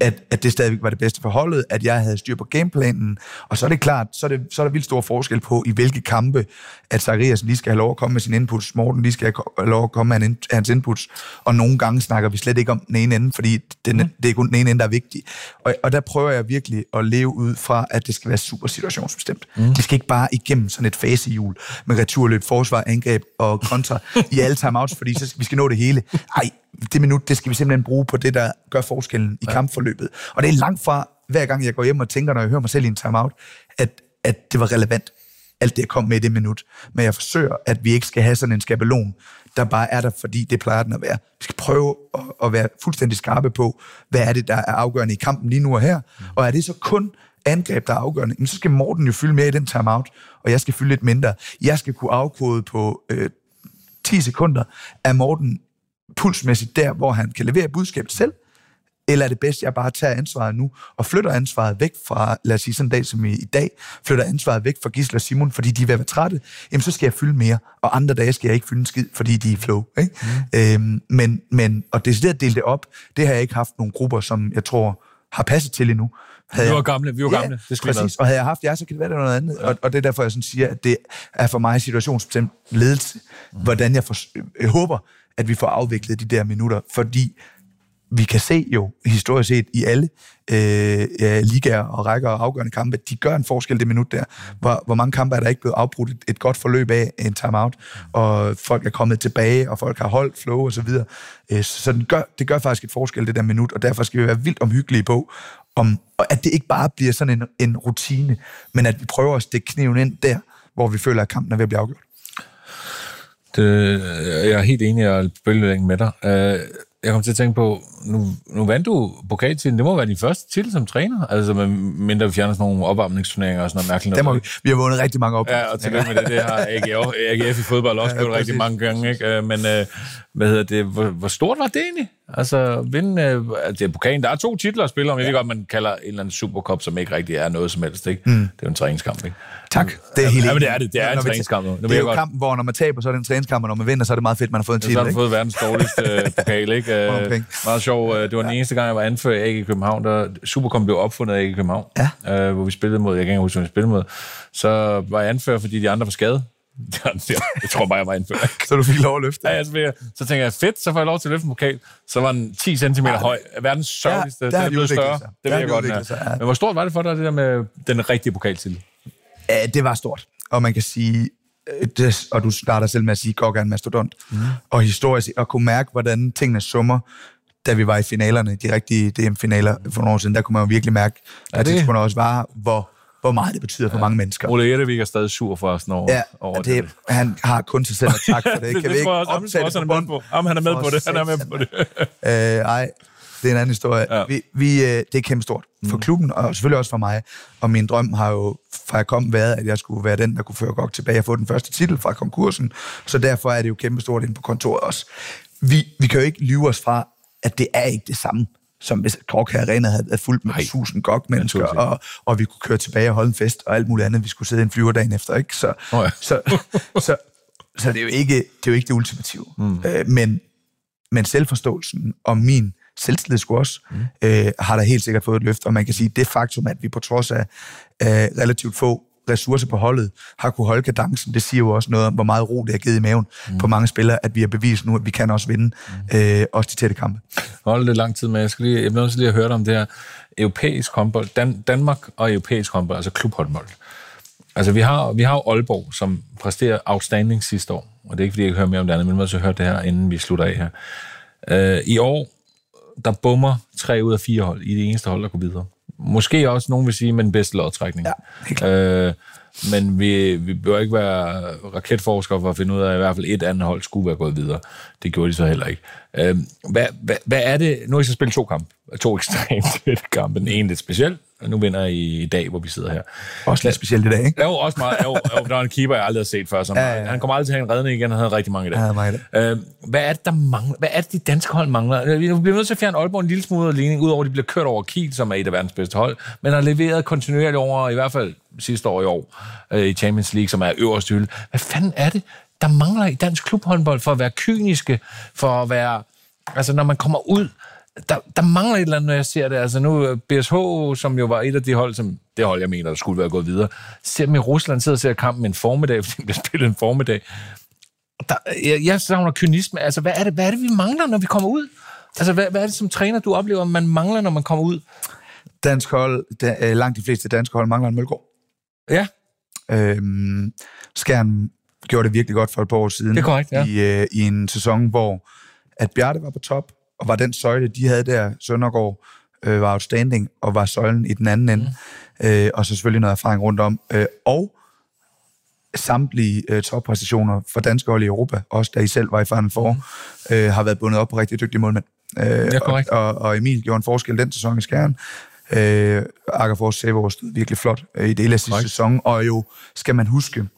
at, at det stadigvæk var det bedste for holdet, at jeg havde styr på gameplanen. Og så er det klart, så er, det, så er der vildt stor forskel på, i hvilke kampe, at Zacharias lige skal have lov at komme med sin inputs, Morten lige skal have lov at komme med han- hans inputs, og nogle gange snakker vi slet ikke om den ene ende, fordi den, mm. det er kun den ene ende, der er vigtig. Og, og der prøver jeg virkelig at leve ud fra, at det skal være super situationsbestemt. Mm. Det skal ikke bare igennem sådan et fasehjul med returløb, forsvar, angreb og kontra i alle timeouts, fordi så skal, vi skal nå det hele. Ej, det minut, det skal vi simpelthen bruge på det, der gør forskellen i ja. kampforløbet. Og det er langt fra, hver gang jeg går hjem og tænker, når jeg hører mig selv i en timeout, at, at det var relevant, alt det, jeg kom med i det minut. Men jeg forsøger, at vi ikke skal have sådan en skabelon, der bare er der, fordi det plejer den at være. Vi skal prøve at, at være fuldstændig skarpe på, hvad er det, der er afgørende i kampen lige nu og her. Mm. Og er det så kun angreb, der er afgørende, jamen, så skal Morten jo fylde mere i den timeout, og jeg skal fylde lidt mindre. Jeg skal kunne afkode på øh, 10 sekunder, er Morten pulsmæssigt der, hvor han kan levere budskabet selv, eller er det bedst, at jeg bare tager ansvaret nu og flytter ansvaret væk fra, lad os sige sådan en dag som i, i dag, flytter ansvaret væk fra Gisle og Simon, fordi de er ved at være trætte, jamen så skal jeg fylde mere, og andre dage skal jeg ikke fylde en skid, fordi de er flow. Ikke? Mm. Øhm, men, men, og det at dele det op, det har jeg ikke haft nogle grupper, som jeg tror har passet til endnu. Havde Vi var gamle, vi var gamle. Det skal præcis. Og havde jeg haft jer, så kan det være, det er noget andet. Ja. Og, og det er derfor, jeg sådan siger, at det er for mig situationsbestemt ledelse, mm. hvordan jeg, for, jeg håber, at vi får afviklet de der minutter, fordi vi kan se jo historisk set i alle øh, ja, ligaer og rækker og afgørende kampe, at de gør en forskel det minut der. Hvor, hvor mange kampe er der ikke blevet afbrudt et, et godt forløb af en timeout, og folk er kommet tilbage, og folk har holdt flow og så videre. Øh, så det gør, det gør faktisk et forskel det der minut, og derfor skal vi være vildt omhyggelige på, om, at det ikke bare bliver sådan en, en rutine, men at vi prøver at stikke kniven ind der, hvor vi føler, at kampen er ved at blive afgjort. Det, jeg er helt enig, og bølgelængden med dig. Øh, Jeg kom til at tænke på, nu, nu vandt du pokaltiden. Det må være din første titel som træner. Altså, med mindre vi fjerner sådan nogle opvarmningsturneringer og sådan noget mærkeligt. Der må vi, vi har vundet rigtig mange op. Ja, og tillykke med det. Det har AGF, AGF i fodbold også Ja, gjort rigtig mange gange. Ikke? Øh, Men øh, hvad hedder det? Hvor, hvor stort var det egentlig? Altså, vinde, øh, det er pokalen. Der er to titler at spille om. Jeg ved godt, man kalder en eller anden supercup, som ikke rigtig er noget som helst. Ikke? Mm. Det er jo en træningskamp, ikke? Tak. Det er helt Ja, men det er det. Det er en Når vi- træningskamp nu. Det er jo godt. kampen, hvor når man taber, så er det en træningskamp, og når man vinder, så er det meget fedt, man har fået en Så titel. har du ikke? fået verdens dårligste øh, pokal, ikke? Øh, meget sjov. øh, Det var den eneste gang, jeg var anført i AG København, der Supercom blev opfundet af AG København. Ja. Øh, hvor vi spillede mod, jeg kan ikke huske, hvem vi spillede mod. Så var jeg anført, fordi de andre var skadet. Jeg tror bare, jeg var anført. Så du fik lov at løfte. Ja, ja, så, jeg, så tænker jeg, fedt, så får jeg lov til at løfte en pokal. Så var den 10 cm høj. Verdens sørgeligste. der den har er blevet større. Det Der har jeg godt, ja. Men hvor stort var det for dig, det der med den rigtige pokaltitel? Ja, det var stort. Og man kan sige, øh, det, og du starter selv med at sige, Gok er en mastodont. Mm. Og historisk, at kunne mærke, hvordan tingene summer, da vi var i finalerne, de rigtige DM-finaler for nogle år siden, der kunne man jo virkelig mærke, at det- det kunne også var, hvor, hvor meget det betyder for mange mennesker. Ole Ettevik er stadig sur for os over, Ja, over og det, han har kun sig selv at tak for det. det, Kan det, vi ikke tror jeg også, optage også, det han er på med bånd? på. Jamen, han er med på det. Han er med på det. Øh, ej, det er en anden historie. Ja. Ja. Vi, vi, øh, det er kæmpe stort for Mm. klubben, og selvfølgelig også for mig. Og min drøm har jo fra jeg kom været, at jeg skulle være den, der kunne føre GOG tilbage og få den første titel fra konkursen. Så derfor er det jo kæmpe stort inde på kontoret også. Vi, vi kan jo ikke lyve os fra, at det er ikke det samme som hvis GOG Arena havde været fuldt med Nej. 1000 GOG-mennesker, Naturligvis. og, og vi kunne køre tilbage og holde en fest, og alt muligt andet. Vi skulle sidde i en flyver dagen efter, ikke? Så, Nå ja. så, så, så det, er jo ikke, det er jo ikke det ultimative. Mm. Øh, men, men selvforståelsen og min selvtillid skulle også, mm. øh, har der helt sikkert fået et løft, og man kan sige, det faktum, at vi på trods af øh, relativt få ressourcer på holdet, har kunne holde kadencen, det siger jo også noget om, hvor meget ro det har givet i maven mm. på mange spillere, at vi har bevist nu, at vi kan også vinde, mm. øh, også de tætte kampe. holde lidt lang tid med. Jeg skal lige, jeg bliver nødt til lige at høre dig om det her europæisk håndbold. Dan, Danmark og europæisk håndbold, altså klubhåndbold. Altså, vi har, vi har jo Aalborg, som præsterer outstanding sidste år. Og det er ikke, fordi jeg hører mere om det andet, men jeg har hørt det her, inden vi slutter af her. Øh, I år, der bummer tre ud af fire hold i det eneste hold, der går videre. Måske også, nogen vil sige, med den bedste lodtrækning. Ja, helt øh, men vi, vi bør ikke være raketforskere for at finde ud af, at i hvert fald et andet hold skulle være gået videre. Det gjorde de så heller ikke. Øh, hvad, hvad, hvad er det? Nu har I så spillet to kampe. To ekstremt fede kampe. Den ene lidt speciel, og nu vinder I i dag, hvor vi sidder her. Også lidt specielt i dag, ikke? Jo, også meget. Jo, jo, der var en keeper, jeg aldrig har set før. Som, ja, ja. Han kommer aldrig til at have en redning igen, han havde rigtig mange i dag. Ja, meget øh, hvad er det, der mangler? Hvad er det, de danske hold mangler? Vi bliver nødt til at fjerne Aalborg en lille smule af ligning, udover at de bliver kørt over Kiel, som er et af verdens bedste hold, men har leveret kontinuerligt over, i hvert fald sidste år i år, øh, i Champions League, som er øverste hylde. Hvad fanden er det, der mangler i dansk klubhåndbold for at være kyniske, for at være... Altså, når man kommer ud, der, der mangler et eller andet, når jeg ser det. Altså nu, BSH, som jo var et af de hold, som det hold, jeg mener, der skulle være gået videre, ser dem i Rusland, sidder og ser kampen en formiddag, fordi de bliver spillet en formiddag. Der, jeg, jeg savner kynisme. Altså, hvad er, det, hvad er det, vi mangler, når vi kommer ud? Altså, hvad, hvad er det som træner, du oplever, man mangler, når man kommer ud? Dansk hold, da, langt de fleste danske hold mangler en Mølgaard. Ja. Øhm, Skjern gjorde det virkelig godt for et par år siden. Det er korrekt, ja. I, øh, I en sæson, hvor at Bjarte var på top, og var den søjle, de havde der, Søndergaard, øh, var outstanding, og var søjlen i den anden ende. Mm. Øh, og så selvfølgelig noget erfaring rundt om. Øh, og samtlige øh, toppræstationer for danske hold i Europa, også da I selv var i Final Four, mm. øh, har været bundet op på rigtig dygtige målmænd. Øh, ja, og, og, og Emil gjorde en forskel den sæson i Skjern. Øh, Akkerfors Sæber stod virkelig flot øh, i det af sidste sæson, og jo, skal man huske,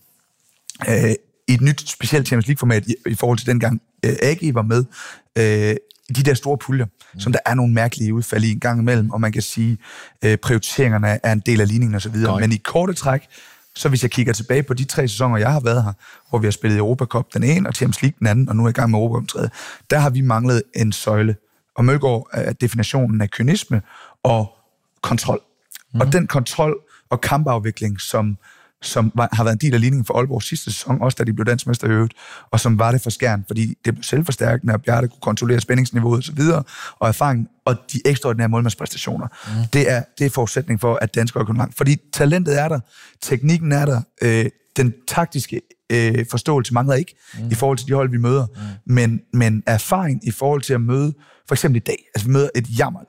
øh, i et nyt specielt Champions League-format i, i forhold til dengang øh, AG var med, øh, de der store puljer, mm. som der er nogle mærkelige udfald i en gang imellem, og man kan sige, øh, prioriteringerne er en del af ligningen osv., men i korte træk, så hvis jeg kigger tilbage på de tre sæsoner, jeg har været her, hvor vi har spillet Europa Cup den ene, og Champions League den anden, og nu er jeg i gang med Europa den tredje, der har vi manglet en søjle. Og Mølgaard er definitionen af kynisme og kontrol. Mm. Og den kontrol og kampafvikling, som som var, har været en del af ligningen for Aalborg sidste sæson, også da de blev dansmester i øvrigt, og som var det for skærn, fordi det blev selvforstærkende, og Bjarte kunne kontrollere spændingsniveauet osv., og, og erfaring, og de ekstraordinære målmandspræstationer. Mm. Det, er, det er forudsætning for, at danskere kan langt. Fordi talentet er der, teknikken er der, øh, den taktiske øh, forståelse mangler ikke mm. i forhold til de hold, vi møder, mm. men, men erfaring i forhold til at møde for eksempel i dag, altså vi møder et jammer.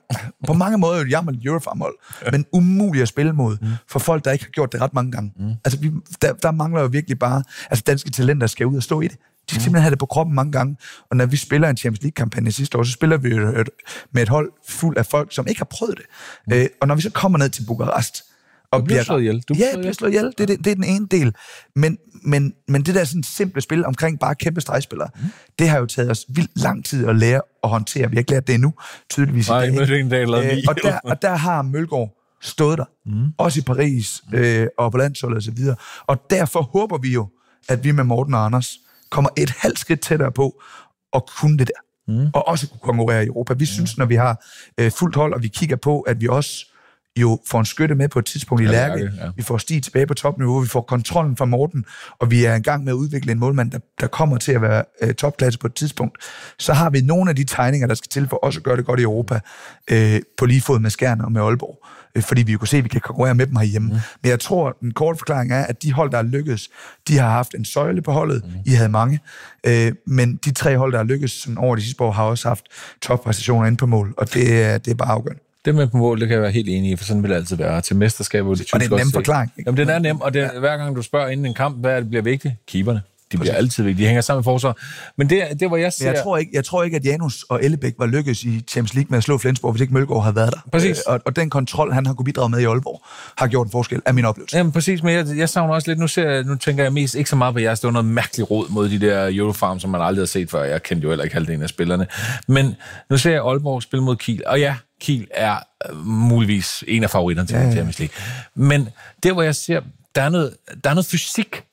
På mange måder er det et jammer Eurofarm-hold, men umuligt at spille mod mm. for folk, der ikke har gjort det ret mange gange. Mm. Altså vi, der, der mangler jo virkelig bare, altså danske talenter skal ud og stå i det. De skal mm. simpelthen have det på kroppen mange gange. Og når vi spiller en Champions League-kampagne sidste år, så spiller vi et, med et hold fuld af folk, som ikke har prøvet det. Mm. Øh, og når vi så kommer ned til Bukarest, og du bliver slået ihjel. Du ja, bliver slået ihjel. Det, det, det er den ene del. Men, men, men det der sådan simple spil omkring bare kæmpe stregspillere, mm. det har jo taget os vildt lang tid at lære at håndtere. Vi har ikke lært det endnu, tydeligvis Nej, i dag. Nej, dag øh, og, der, og der har Mølgaard stået der. Mm. Også i Paris øh, og på landsholdet og så videre. Og derfor håber vi jo, at vi med Morten og Anders kommer et halvt skridt tættere på at kunne det der. Mm. Og også kunne konkurrere i Europa. Vi mm. synes, når vi har øh, fuldt hold, og vi kigger på, at vi også jo får en skytte med på et tidspunkt i Lærke. Ja. Vi får Stig tilbage på topniveau, vi får kontrollen fra Morten, og vi er i gang med at udvikle en målmand, der, der kommer til at være øh, topklasse på et tidspunkt. Så har vi nogle af de tegninger, der skal til for også at gøre det godt i Europa, øh, på lige fod med Skjern og med Aalborg. Øh, fordi vi jo kunne se, at vi kan konkurrere med dem herhjemme. Mm. Men jeg tror, at den korte forklaring er, at de hold, der er lykkedes, de har haft en søjle på holdet. Mm. I havde mange. Øh, men de tre hold, der er lykkedes sådan over de sidste år, har også haft toppræstationer inde på mål, og det, det er bare afgørende. Det med på mål, det kan jeg være helt enig i, for sådan vil det altid være. Til mesterskab, det Og det er en nem forklaring. Ikke? Jamen, den er nem, og det, ja. hver gang du spørger inden en kamp, hvad er det bliver vigtigt? Keeperne. De bliver Præcis. altid vigtige. De hænger sammen i forsvar. Men det, det hvor jeg ser... jeg tror, ikke, jeg tror ikke, at Janus og Ellebæk var lykkes i Champions League med at slå Flensborg, hvis ikke Mølgaard havde været der. Præcis. Øh, og, og, den kontrol, han har kunne bidrage med i Aalborg, har gjort en forskel, af min oplevelse. Jamen præcis, men jeg, jeg savner også lidt, nu, ser, nu tænker jeg mest ikke så meget på jeres, det var noget mærkeligt råd mod de der Eurofarm, som man aldrig har set før. Jeg kendte jo heller ikke halvdelen af spillerne. Men nu ser jeg Aalborg spille mod Kiel, og ja, Kiel er øh, muligvis en af favoritterne til ja, ja. Champions League. Men der, hvor jeg ser, der er noget, der er noget fysik,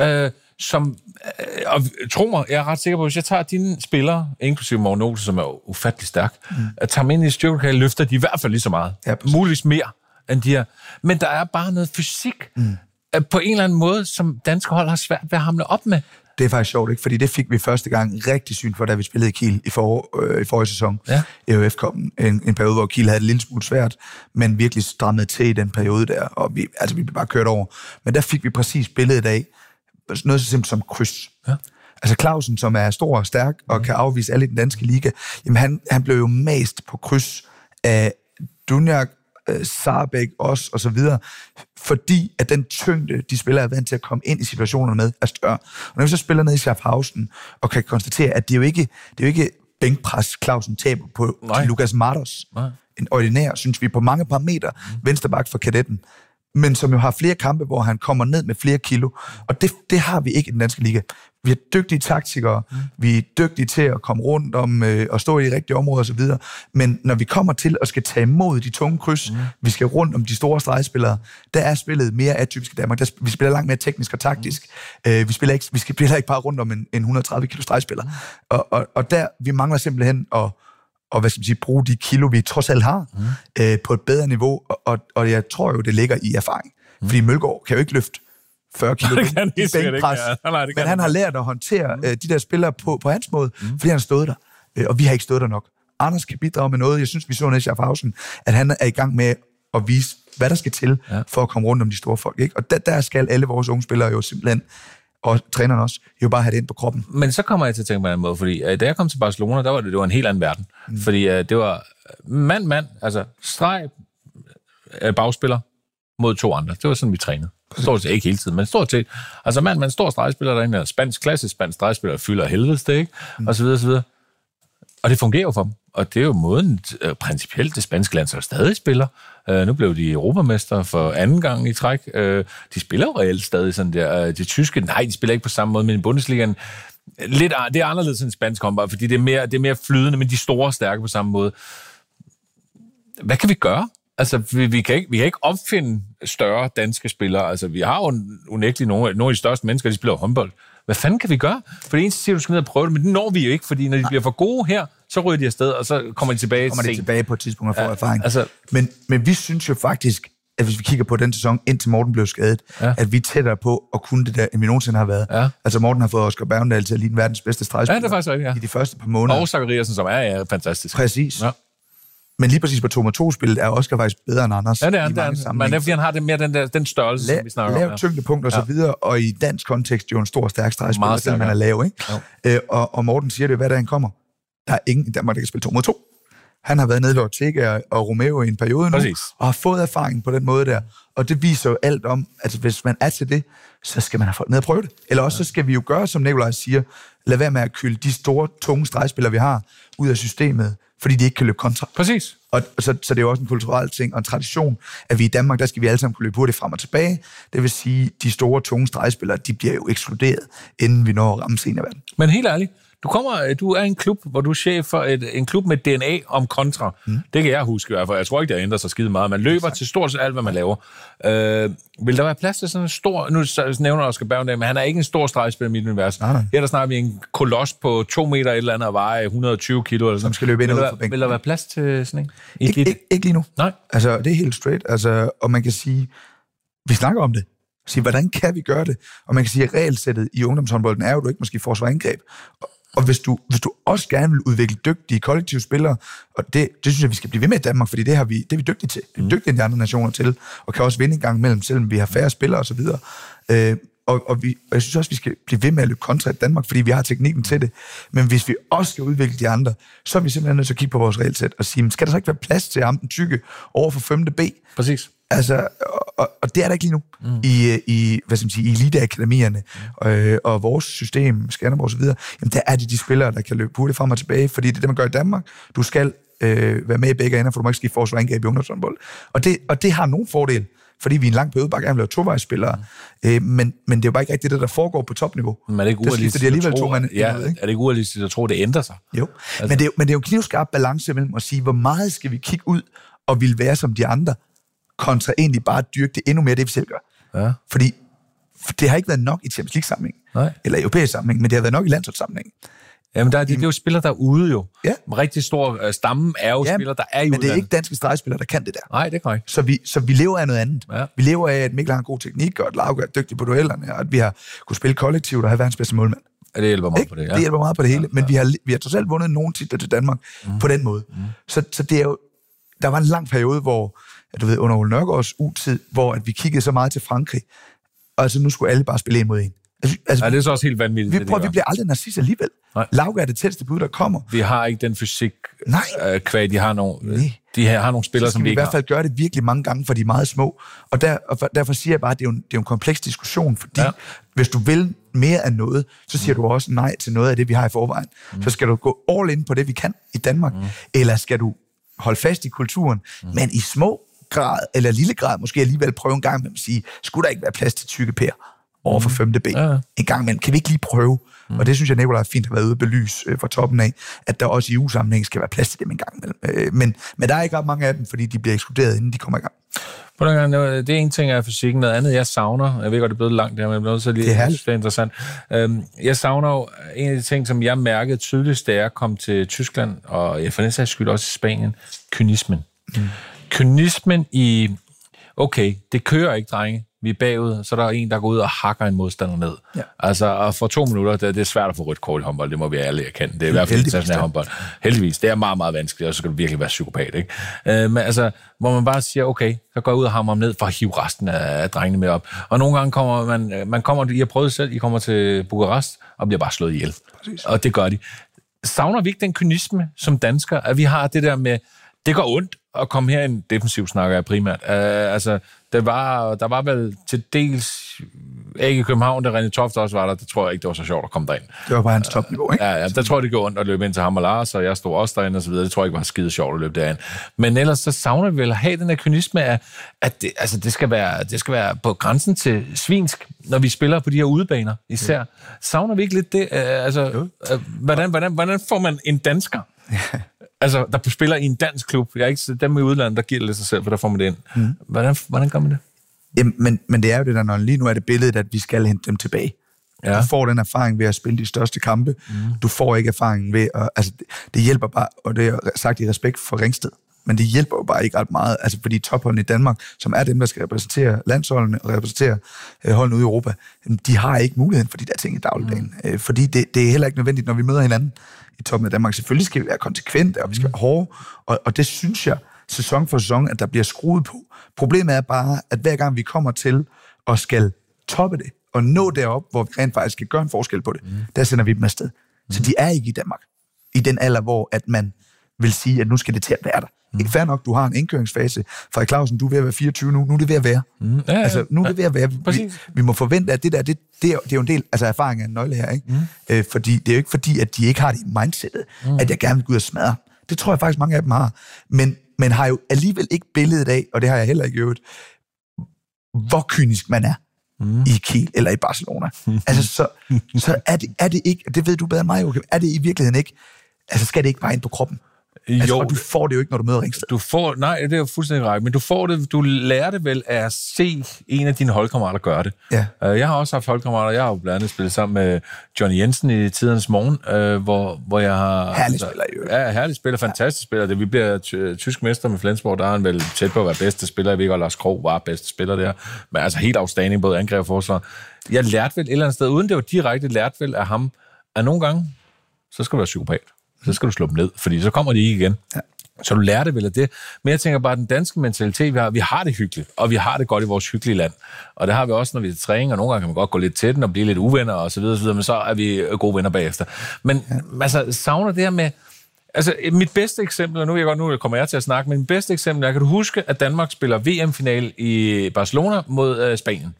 ja. øh, som... Øh, og tro mig, jeg er ret sikker på, hvis jeg tager dine spillere, inklusive Morten Olsen, som er ufattelig stærk, mm. at tager dem ind i styrkelokale, løfter de i hvert fald lige så meget. Ja, muligvis mere, end de her. Men der er bare noget fysik, mm. på en eller anden måde, som danske hold har svært ved at hamle op med. Det er faktisk sjovt, ikke? Fordi det fik vi første gang rigtig syn for, da vi spillede i Kiel i, for, øh, i forrige sæson. Ja. EUF kom en, en periode, hvor Kiel havde det lille smule svært, men virkelig strammet til i den periode der, og vi, altså, vi blev bare kørt over. Men der fik vi præcis billedet af noget så simpelt som kryds. Ja. Altså Clausen, som er stor og stærk og kan afvise alle i den danske liga, jamen han, han blev jo mast på kryds af Dunjak, øh, Sarbæk også, og så videre, fordi at den tyngde, de spillere er vant til at komme ind i situationerne med, er større. Og når vi så spiller ned i Schaffhausen, og kan konstatere, at det er jo ikke, det er jo ikke bænkpres, Clausen taber på Nej. Lukas Martos. Nej. En ordinær, synes vi, på mange parametre, mm. vensterbak for kadetten men som jo har flere kampe, hvor han kommer ned med flere kilo. Og det, det har vi ikke i den danske liga. Vi er dygtige taktikere, mm. vi er dygtige til at komme rundt om øh, og stå i de rigtige områder osv., men når vi kommer til at skal tage imod de tunge kryds, mm. vi skal rundt om de store stregspillere, der er spillet mere atypisk i Danmark. Der, vi spiller langt mere teknisk og taktisk. Mm. Øh, vi, spiller ikke, vi spiller ikke bare rundt om en, en 130 kilo stregspiller. Mm. Og, og, og der, vi mangler simpelthen at og hvad skal man sige, bruge de kilo, vi trods alt har, mm. øh, på et bedre niveau, og, og, og jeg tror jo, det ligger i erfaring. Mm. Fordi Mølgaard kan jo ikke løfte 40 kilo Det kan i ikke, bænkpres, ja. Nej, det kan men han har lært at håndtere mm. øh, de der spillere på, på hans måde, mm. fordi han har stået der, øh, og vi har ikke stået der nok. Anders kan bidrage med noget, jeg synes, vi så i Schaffhausen, at han er i gang med at vise, hvad der skal til, ja. for at komme rundt om de store folk. Ikke? Og der, der skal alle vores unge spillere jo simpelthen, og trænerne også, jo bare have det ind på kroppen. Men så kommer jeg til at tænke på en anden måde, fordi øh, da jeg kom til Barcelona, der var det, det var en helt anden verden. Mm. Fordi øh, det var mand, mand, altså streg, øh, bagspiller mod to andre. Det var sådan, vi trænede. Stort set ikke hele tiden, men stort set. Altså mand, man stor stregspiller derinde, spansk, klassisk spansk stregspiller, fylder helvedes det, ikke? Mm. Og så videre, og så videre. Og det fungerer jo for dem. Og det er jo måden, øh, principielt det spanske landshold stadig spiller. Øh, nu blev de europamester for anden gang i træk. Øh, de spiller jo reelt stadig sådan der. Øh, de tyske, nej, de spiller ikke på samme måde, men i Bundesligaen, lidt, det er anderledes end spansk håndbold, fordi det er, mere, det er mere flydende, men de store er stærke på samme måde. Hvad kan vi gøre? Altså, vi, vi, kan ikke, vi kan ikke opfinde større danske spillere. Altså, vi har jo unægteligt nogle, nogle af de største mennesker, de spiller håndbold. håndbold. Hvad fanden kan vi gøre? For det eneste siger, du skal ned og prøve det, men det når vi jo ikke, fordi når de bliver for gode her, så ryger de afsted, og så kommer de tilbage kommer de tilbage på et tidspunkt og får ja, Ja, erfaring. altså- men, men vi synes jo faktisk, at hvis vi kigger på den sæson, indtil Morten blev skadet, Ja. ja. at vi er tættere på at kunne det der, end vi nogensinde har været. Ja. Altså Morten har fået Oscar Bergendal til at ligne verdens bedste Ja, stregspiller det er faktisk ja. i de første par måneder. Og Zachariasen, som er ja, fantastisk. Præcis. Ja. Men lige præcis på 2 2 spillet er Oscar faktisk bedre end Anders. Ja, det er, i det er, men det er, fordi han har det mere den, der, den størrelse, som vi snakker om. lav Ja. tyngdepunkt og så videre, og i dansk kontekst jo en stor, stærk stregspiller, selvom han er lav, ikke? Øh, og, og Morten siger det, hvad der han kommer. Der er ingen i Danmark, der kan spille 2 mod 2. Han har været nede i Ortega og- Romeo i en periode nu, Præcis. og har fået erfaring på den måde der. Og det viser jo alt om, at hvis man er til det, så skal man have folk ned og prøve det. Eller også så skal vi jo gøre, som Nikolaj siger, lad være med at kylde de store, tunge stregspillere, vi har, ud af systemet, fordi de ikke kan løbe kontra. Præcis. Og så, så det er jo også en kulturel ting og en tradition, at vi i Danmark, der skal vi alle sammen kunne løbe hurtigt frem og tilbage. Det vil sige, de store, tunge stregspillere, de bliver jo ekskluderet, inden vi når at ramme seniorverden. Men helt ærligt, du, kommer, du er en klub, hvor du er chef for et, en klub med DNA om kontra. Mm. Det kan jeg huske i hvert fald. Jeg tror ikke, det har ændret sig skide meget. Man løber til stort set alt, hvad man laver. Øh, vil der være plads til sådan en stor... Nu nævner Oscar Bergendal, men han er ikke en stor stregspiller i mit univers. Nej, nej. Her der snakker vi en koloss på to meter et eller andet og veje 120 kilo. Eller sådan. Som skal løbe ind vil der. Vil der være plads til sådan en? I Ikke, ikke, ikke lige nu. Nej. Altså, det er helt straight. Altså, og man kan sige, vi snakker om det. Sige, hvordan kan vi gøre det? Og man kan sige, at regelsættet i ungdomshåndbolden er jo, at du ikke måske forsvar angreb. Og- hvis du, hvis du også gerne vil udvikle dygtige kollektive spillere, og det, det synes jeg, vi skal blive ved med i Danmark, fordi det, har vi, det er vi dygtige til. Vi er dygtige end de andre nationer til, og kan også vinde en gang imellem, selvom vi har færre spillere osv. Øh, og, og, vi, og jeg synes også, vi skal blive ved med at løbe kontra i Danmark, fordi vi har teknikken til det. Men hvis vi også skal udvikle de andre, så er vi simpelthen nødt til at kigge på vores regelsæt og sige, skal der så ikke være plads til ham, den tykke, over for 5. B? Præcis. Altså, og, og, det er der ikke lige nu mm. i, øh, i, hvad skal man sige, i eliteakademierne mm. øh, og vores system, Skanderborg og så videre, jamen der er det de spillere, der kan løbe hurtigt frem og tilbage, fordi det er det, man gør i Danmark. Du skal øh, være med i begge ender, for du må ikke skifte forsvar angreb i ungdomshåndbold. Og det, og det har nogen fordel, fordi vi er en lang periode bare gerne vil have tovejsspillere, mm. øh, men, men det er jo bare ikke rigtigt det, der foregår på topniveau. Men er det ikke urealistisk de alligevel at tro, to mand ja, ind, ikke? er det ikke urealistisk at tro, at det ændrer sig? Jo, altså. men, det er, men det er jo knivskarp balance mellem at sige, hvor meget skal vi kigge ud og vil være som de andre, kontra egentlig bare at dyrke det endnu mere, det vi selv gør. Ja. Fordi for det har ikke været nok i Champions League-sammenhæng, Nej. eller europæisk sammenhæng, men det har været nok i landsholdssammenhæng. Jamen, der er, det, det er jo spillere, der er ude jo. Ja. En rigtig stor øh, stamme er jo Ja, spillere, der er i men det er ikke danske stregspillere, der kan det der. Nej, det er korrekt. Så vi, så vi lever af noget andet. Ja. Vi lever af, at Mikkel har en god teknik, og at Lauke er dygtig på duellerne, og at vi har kunne spille kollektivt og have verdens bedste målmand. Ja, det hjælper meget Ikke? på det, ja. det hjælper meget på det hele. Ja, Men vi har, vi har trods alt vundet nogle titler til Danmark mm. på den måde. Mm. Så, så det er jo, der var en lang periode, hvor, du ved, under Ole Nørgaards utid, hvor at vi kiggede så meget til Frankrig, og altså nu skulle alle bare spille en mod en. Altså, altså, Ja, det er så også helt vanvittigt. vi, prøver, vi bliver aldrig narcisser alligevel. Lauke er det tætteste bud, der kommer. vi har ikke den fysik, Nej. øh, kvæg, de har nogle, Nej. de har, har nogle spillere, som vi vi i ikke hvert har. fald gøre det virkelig mange gange, for de er meget små. Og, der, og for- derfor siger jeg bare, at det er jo en, det er jo en kompleks diskussion, fordi ja. hvis du vil mere af noget, så siger mm. du også nej til noget af det, vi har i forvejen. Mm. Så skal du gå all in på det, vi kan i Danmark, mm. eller skal du holde fast i kulturen, mm. men i små grad, eller lille grad, måske alligevel prøve en gang med at sige, skulle der ikke være plads til tykke pærer over for femte ben? Ja, ja. En gang imellem. Kan vi ikke lige prøve? Mm. Og det synes jeg, Nicolaj fint har været ude at belyse øh, fra toppen af, at der også i EU-sammenhæng skal være plads til dem en gang imellem. Øh, men, men der er ikke ret mange af dem, fordi de bliver ekskluderet, inden de kommer i gang. Gang, det er en ting af fysikken, noget andet jeg savner, jeg ved godt, det er blevet langt det her, men jeg bliver at lige, Det er synes, det er interessant. Øhm, jeg savner jo, en af de ting, som jeg mærkede tydeligst, da jeg kom til Tyskland, og jeg for den sags skyld også i Spanien, kynismen. Mm. Kynismen i, okay, det kører ikke, drenge, vi er bagud, så er der en, der går ud og hakker en modstander ned. Ja. Altså, og for to minutter, det, det er svært at få rødt kort i håndbold, det må vi ærligt erkende. Det er i hvert fald international håndbold. Heldigvis, det er meget, meget vanskeligt, og så skal du virkelig være psykopat, ikke? Øh, men altså, hvor man bare siger, okay, så går jeg ud og hammer ham ned for at hive resten af, af drengene med op. Og nogle gange kommer man, øh, man kommer, I har prøvet det selv, I kommer til Bukarest, og bliver bare slået ihjel. Præcis. Og det gør de. Savner vi ikke den kynisme som dansker, at vi har det der med, det går ondt at komme her en defensiv snakker jeg primært. Uh, altså, der var, der var vel til dels ikke i København, da René Toft også var der, det tror jeg ikke, det var så sjovt at komme derind. Det var bare hans topniveau, ikke? Ja, ja, der tror jeg, det går ondt at løbe ind til ham og Lars, og jeg stod også derinde og så videre. Det tror jeg ikke var skide sjovt at løbe derind. Men ellers så savner vi vel at have den her kynisme af, at det, altså, det, skal være, det skal være på grænsen til svinsk, når vi spiller på de her udebaner især. Savner vi ikke lidt det? Uh, altså, uh, hvordan, hvordan, hvordan får man en dansker, altså, der spiller i en dansk klub? Jeg er ikke, dem i udlandet, der giver det lidt sig selv, for der får man det ind. Mm. Hvordan, hvordan gør man det? Jamen, men, men det er jo det der, når lige nu er det billedet, at vi skal hente dem tilbage. Ja. Du får den erfaring ved at spille de største kampe. Mm. Du får ikke erfaringen ved at... Altså, det, det hjælper bare, og det er sagt i respekt for Ringsted, men det hjælper jo bare ikke ret meget, altså fordi topholdene i Danmark, som er dem, der skal repræsentere landsholdene og repræsentere øh, holdene ude i Europa, de har ikke muligheden for de der ting i dagligdagen. Mm. Øh, fordi det, det er heller ikke nødvendigt, når vi møder hinanden i toppen af Danmark. Selvfølgelig skal vi være konsekvente, og vi skal være hårde, og, og det synes jeg, sæson for sæson, at der bliver skruet på. Problemet er bare, at hver gang vi kommer til at skal toppe det, og nå derop, hvor vi rent faktisk skal gøre en forskel på det, mm. der sender vi dem afsted. Mm. Så de er ikke i Danmark. I den alder, hvor at man vil sige, at nu skal det til at være der. Mm. Ikke fair nok, du har en indkøringsfase. Frederik Clausen, du er ved at være 24 nu. Nu er det ved at være. Mm. Ja, ja. Altså, nu er det ved at være. Vi, vi må forvente, at det der, det, det, er, det er jo en del, altså erfaring af en nøgle her, ikke? Mm. Øh, fordi det er jo ikke fordi, at de ikke har det i mindsetet, mm. at jeg gerne vil gå ud og smadre. Det tror jeg faktisk, mange af dem har. Men, men har jo alligevel ikke billedet af, og det har jeg heller ikke øvet, hvor kynisk man er mm. i Kiel eller i Barcelona. altså, så, så er, det, er det ikke, det ved du bedre end mig, Joachim, er det i virkeligheden ikke, altså skal det ikke bare ind på kroppen? Altså, Jo, og du får det jo ikke, når du møder Ringsted. Du får, nej, det er jo fuldstændig ret, men du får det, du lærer det vel af at se en af dine holdkammerater gøre det. Ja. Uh, jeg har også haft holdkammerater, jeg har jo blandt andet spillet sammen med Johnny Jensen i tidens morgen, uh, hvor, hvor jeg har... Herlig spiller øvrigt. Ja, herlig spiller, fantastisk spiller. Det, vi bliver ty- tysk mester med Flensborg, der er han vel tæt på at være bedste spiller. Jeg ved godt, Lars Krog var bedste spiller der, men altså helt afstanding, både angreb og forsvar. Jeg lærte vel et eller andet sted, uden det var direkte, lærte vel af ham, at nogle gange, så skal du være psykopat. Så skal du slå dem ned, fordi så kommer de ikke igen. Ja. Så du lærer det vel af det. Men jeg tænker bare, at den danske mentalitet, vi har, vi har det hyggeligt, og vi har det godt i vores hyggelige land. Og det har vi også, når vi er til træning, og nogle gange kan man godt gå lidt til den og blive lidt uvenner og så videre, så videre men så er vi gode venner bagefter. Men ja. altså, savner det her med, Altså, mit bedste eksempel, og nu, er jeg godt, nu kommer jeg til at snakke, men mit bedste eksempel er, kan du huske, at Danmark spiller VM-final i Barcelona mod øh, Spanien?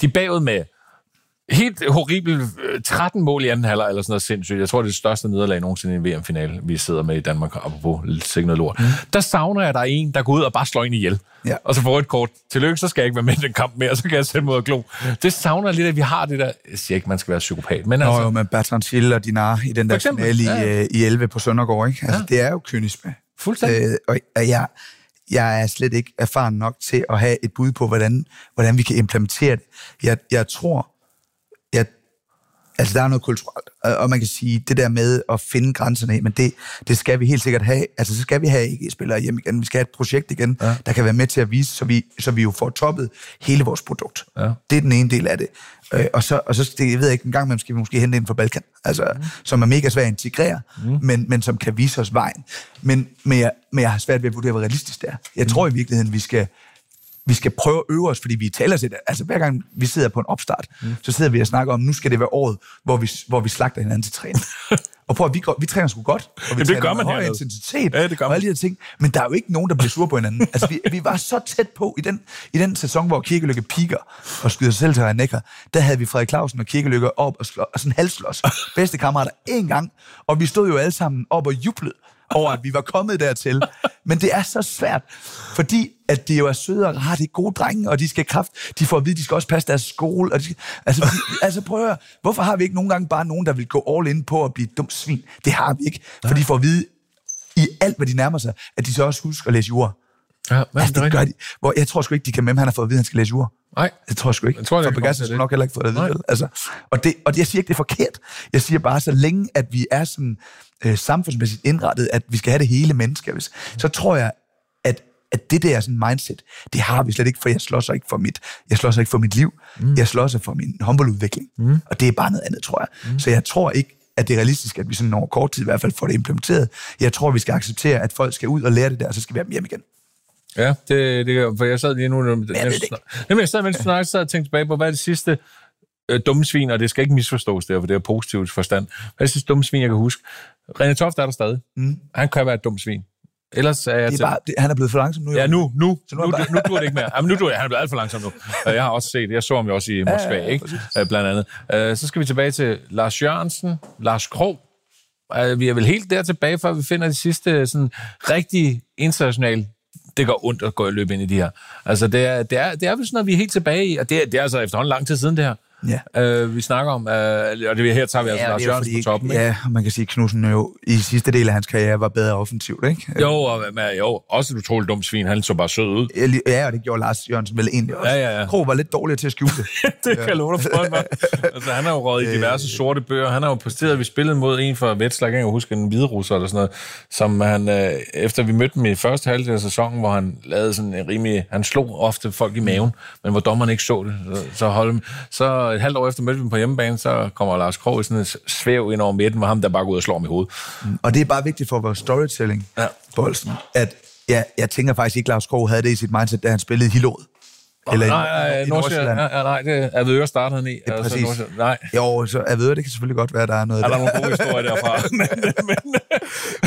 De er bagud med helt horribelt øh, 13 mål i anden halvleg, eller sådan noget sindssygt. Jeg tror, det er det største nederlag nogensinde i en VM-finale, vi sidder med i Danmark, apropos sikkert noget lort. Mm. Der savner jeg, at der er en, der går ud og bare slår en ihjel. Ja. Og så får et kort. Tillykke, så skal jeg ikke være med i den kamp mere, så kan jeg sætte mod at glo. Det savner lidt, at vi har det der... Jeg siger ikke, man skal være psykopat, men Nå, altså... jo, med Bertrand Schill og Dinar i den der finale i, ja. øh, i 11 på Søndergaard, ikke? Altså, Ja. det er jo kynisme. Fuldstændig. Øh, og og jeg, jeg er slet ikke erfaren nok til at have et bud på, hvordan, hvordan vi kan implementere det. Jeg, jeg tror, Altså, der er noget kulturelt, og man kan sige, det der med at finde grænserne, men det, det skal vi helt sikkert have. Altså, så skal vi have ikke-spillere hjem igen. Vi skal have et projekt igen, ja. der kan være med til at vise, så vi, så vi jo får toppet hele vores produkt. Ja. Det er den ene del af det. Øh, og så, og så det, jeg ved ikke, en gang imellem skal vi måske hente ind fra Balkan, altså, mm. som er mega svært at integrere, mm. men, men som kan vise os vejen. Men, men, jeg, men jeg har svært ved at vurdere, hvor realistisk det er. Jeg mm. tror i virkeligheden, vi skal, vi skal prøve at øve os, fordi vi taler til. Altså hver gang vi sidder på en opstart, mm. så sidder vi og snakker om, nu skal det være året, hvor vi, hvor vi slagter hinanden til træning. og prøv at vi, går- vi træner sgu godt, og vi Jamen, det træner gør med høj intensitet, Ja, det gør og man. alle de her ting. Men der er jo ikke nogen, der bliver sure på hinanden. altså vi, vi var så tæt på i den, i den sæson, hvor Kirkelykke piker og skyder sig selv til Reinecker. Der havde vi Frederik Clausen og Kirkelykke op og, slå, og sådan halslås. Bedste kammerater en gang. Og vi stod jo alle sammen op og jublede over, at vi var kommet dertil. Men det er så svært, fordi at det jo er søde og rare, det er gode drenge, og de skal kraft, de får at vide, de skal også passe deres skole. Og de skal, altså, altså prøv at høre, hvorfor har vi ikke nogle gange bare nogen, der vil gå all in på at blive et dumt svin? Det har vi ikke, for de får at vide i alt, hvad de nærmer sig, at de så også husker at læse jura. Ja, men Altså, det gør de. Hvor jeg tror sgu ikke, de kan med, han har fået at vide, at han skal læse jura. Nej. Det tror jeg sgu ikke. Jeg tror, det For Bagas godt, det er har nok heller ikke fået det at vide. Altså, og, det, og det, jeg siger ikke, det er forkert. Jeg siger bare, så længe at vi er sådan øh, samfundsmæssigt indrettet, at vi skal have det hele menneske, hvis, så tror jeg, at, at det der sådan mindset, det har vi slet ikke, for jeg slår sig ikke for mit, jeg slår sig ikke for mit liv. Mm. Jeg slår sig for min håndboldudvikling. Mm. Og det er bare noget andet, tror jeg. Mm. Så jeg tror ikke, at det er realistisk, at vi sådan over kort tid i hvert fald får det implementeret. Jeg tror, vi skal acceptere, at folk skal ud og lære det der, og så skal vi have dem hjem igen. Ja, det, det, for jeg sad lige nu... Jeg. Jamen, jeg sad, mens du snakkede, og tænkte tilbage på, hvad er det sidste øh, dumme svin, og det skal ikke misforstås der, for det er positivt forstand. Hvad er det sidste dumme svin, jeg kan huske? René Toft er der stadig. Mm. Han kan være et dumt svin. Ellers er jeg Det er bare, det, han er blevet for langsom nu. Ja, nu, nu, Så nu, nu er nu, nu, dur det ikke mere. Jamen, nu dur. Han er blevet alt for langsom nu. Jeg har også set, jeg så ham jo også i Moskva, ja, ikke? Øh, blandt andet. Øh, Så skal vi tilbage til Lars Jørgensen, Lars Krog. Øh, Vi er vel helt der tilbage, før vi finder de sidste sådan rigtig internationale det går ondt at gå og løbe ind i de her. Altså, det er, det er, det er vel sådan noget, vi er helt tilbage i, og det er, det er altså efterhånden lang tid siden det her. Ja. Øh, vi snakker om, øh, og det, her tager vi altså Ja, Lars Jørgensen på toppen, ikke? Ja, man kan sige, at Knudsen jo i sidste del af hans karriere var bedre offensivt, ikke? Jo, og, men, jo, også et utroligt dumt svin. Han så bare sød ud. Ja, og det gjorde Lars Jørgensen vel egentlig også. Ja, ja, ja. Krog var lidt dårligere til at skjule det. det kan jeg love dig for. Altså, han har jo røget i diverse sorte bøger. Han har jo præsteret, vi spillede mod en fra Vetslar, jeg kan huske, en hviderusser eller sådan noget, som han, øh, efter vi mødte dem i første halvdel af sæsonen, hvor han lavede sådan en rimelig, han slog ofte folk i maven, men hvor dommeren ikke så det. Så, så, Holm, så et halvt år efter mødte vi dem på hjemmebane, så kommer Lars Krog sådan et svæv ind over midten, hvor ham der bare går ud og slår ham i hovedet. Og det er bare vigtigt for vores storytelling, Ja. Bolsen, at ja, jeg tænker faktisk ikke, Lars Krog havde det i sit mindset, da han spillede i Hillerød. Eller i- nej, nej, i Nordsjælland. Ja, nej, det er Avedøre startede han i. Ja, altså, præcis. Nej, Jo, så ved, det kan selvfølgelig godt være, at der er noget er der der. nogle gode historier derfra? men, men,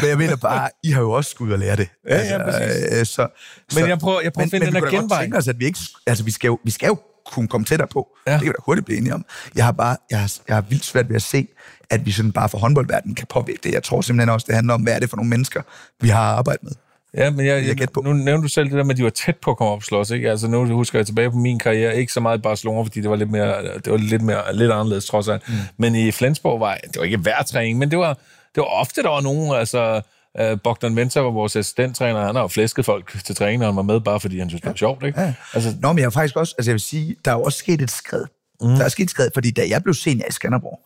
Men jeg mener bare, I har jo også skulle og lære det. Ja, ja, præcis. øh, så, Men jeg prøver- jeg prøver at finde men den vi der kunne da godt genvej. tænke os, at vi ikke... Altså, vi skal jo, vi skal jo kunne komme tættere på. Ja. Det kan vi da hurtigt blive enige om. Jeg har bare... Jeg har, jeg har vildt svært ved at se, at vi sådan bare for håndboldverdenen kan påvirke det. Jeg tror simpelthen også, det handler om, hvad er det for nogle mennesker, vi har arbejdet med. Ja, men jeg, jeg på. nu nævnte du selv det der med, at de var tæt på at komme op og slås, ikke? Altså nu husker jeg tilbage på min karriere, ikke så meget i Barcelona, fordi det var lidt mere, det var lidt mere, lidt anderledes trods alt. Mm. Men i Flensborg var, det var ikke hver træning, men det var, det var ofte, der var nogen, altså, uh, Bogdan Mensa var vores assistenttræner, han har jo flæsket folk til træning, han var med bare fordi han synes, det var sjovt, ikke? Ja. Altså, Nå, men jeg har faktisk også... Altså, jeg vil sige, der er jo også sket et skred. Mm. Der er sket et skred, fordi da jeg blev senior i Skanderborg,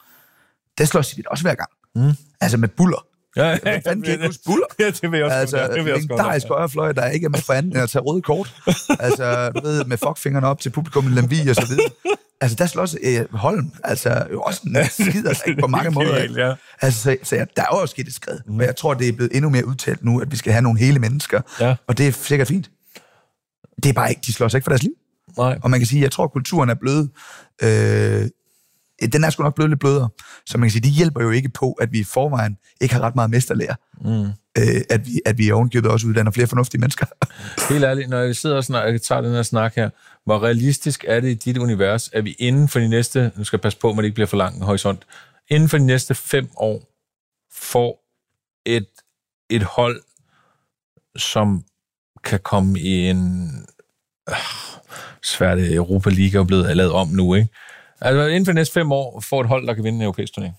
der slås vi også hver gang. Mm. Altså med buller. ja, ja, Hvad fanden kan jeg huske buller? Ja, det vil jeg også Altså, godt, det vil jeg også godt. højrefløj, der ikke er med for anden end at tage røde kort. altså, du ved, med fuckfingrene op til publikum i Lemvi og så videre. Altså, der slås øh, Holm, altså, jo også en skider sig på mange måder. Genialt, ja. Altså, så, så ja, der er jo også sket et skred. Men jeg tror, det er blevet endnu mere udtalt nu, at vi skal have nogle hele mennesker. Ja. Og det er sikkert fint. Det er bare ikke, de slår sig ikke for deres liv. Nej. Og man kan sige, jeg tror, kulturen er blevet... Øh, den er sgu nok blevet lidt blødere. Så man kan sige, det hjælper jo ikke på, at vi i forvejen ikke har ret meget mesterlærer. Mm. Øh, at, vi, at vi ovenkøbet også uddanner flere fornuftige mennesker. Helt ærligt, når jeg sidder og snak, jeg tager den her snak her, hvor realistisk er det i dit univers, at vi inden for de næste, nu skal jeg passe på, at det ikke bliver for lang en horisont, inden for de næste fem år får et, et hold, som kan komme i en ah, øh, svært Europa League er blevet lavet om nu, ikke? Altså inden for de næste fem år får et hold, der kan vinde en europæisk turnering.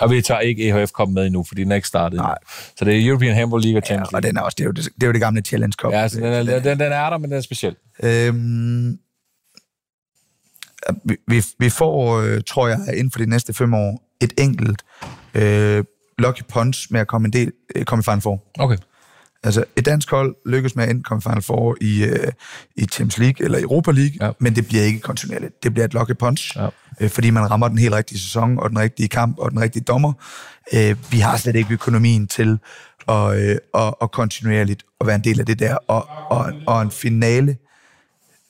Og vi tager ikke EHF Cup med endnu, fordi den er ikke startet. Nej. Så det er European Handball League og Ja, Champions League. og den er også, det er jo det, det, er jo det gamle Challenge Cup. Ja, altså, den, er, den, den er der, men den er speciel. Øhm, vi, vi, vi får, øh, tror jeg, inden for de næste fem år, et enkelt øh, lucky punch med at komme, en del, øh, komme i Final Four. Okay. Altså, et dansk hold lykkes med at enten komme i Final Four i, øh, i Champions League eller Europa League, Ja. men det bliver ikke kontinuerligt. Det bliver et lucky punch, Ja. øh, fordi man rammer den helt rigtige sæson, og den rigtige kamp, og den rigtige dommer. Øh, vi har slet ikke økonomien til at, øh, at, at kontinuerligt at være en del af det der, og, og, og en finale,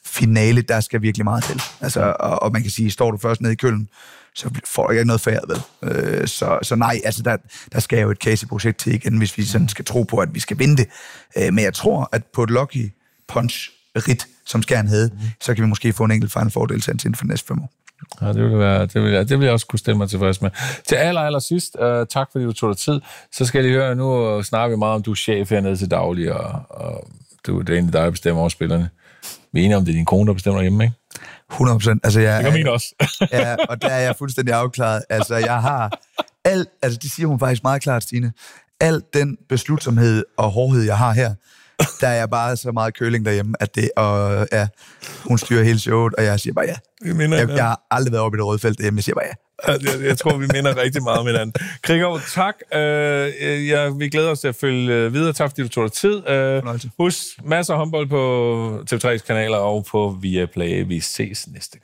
finale, der skal virkelig meget til. Altså, og, og man kan sige, står du først nede i køllen, så får du ikke noget færd, vel? Øh, så, så nej, altså der, der skal jo et Casey-projekt til igen, hvis vi sådan skal tro på, at vi skal vinde det. Øh, men jeg tror, at på et lucky punch rit, som Skjern havde, mm. så kan vi måske få en enkelt final fordeltagelse inden for næste fem år. Ja, det vil, være, det, vil jeg, det vil jeg også kunne stille mig tilfreds med. Til aller, aller sidst, uh, tak fordi du tog dig tid. Så skal jeg lige høre, nu snakker vi meget om, du er chef hernede til daglig, og, og du, det er egentlig dig, der bestemmer over spillerne. Vi er enige om, det er din kone, der bestemmer hjemme, ikke? 100 procent. Altså, jeg, Det gør min også. ja, og der er jeg fuldstændig afklaret. Altså, jeg har alt, altså det siger hun faktisk meget klart, Stine, alt den beslutsomhed og hårdhed, jeg har her, der er jeg bare så meget køling derhjemme, at det, og ja, hun styrer hele showet, og jeg siger bare ja. Minder Jeg, jeg har aldrig været oppe i det røde felt derhjemme, jeg siger bare ja. Jeg, jeg tror, vi minder rigtig meget om hinanden. Krigov, tak. Uh, ja, vi glæder os til at følge øh, videre. Tak, fordi du tog dig tid. Fornøjelse. husk, masser af håndbold på TV3's kanaler og på Viaplay. Vi ses næste gang.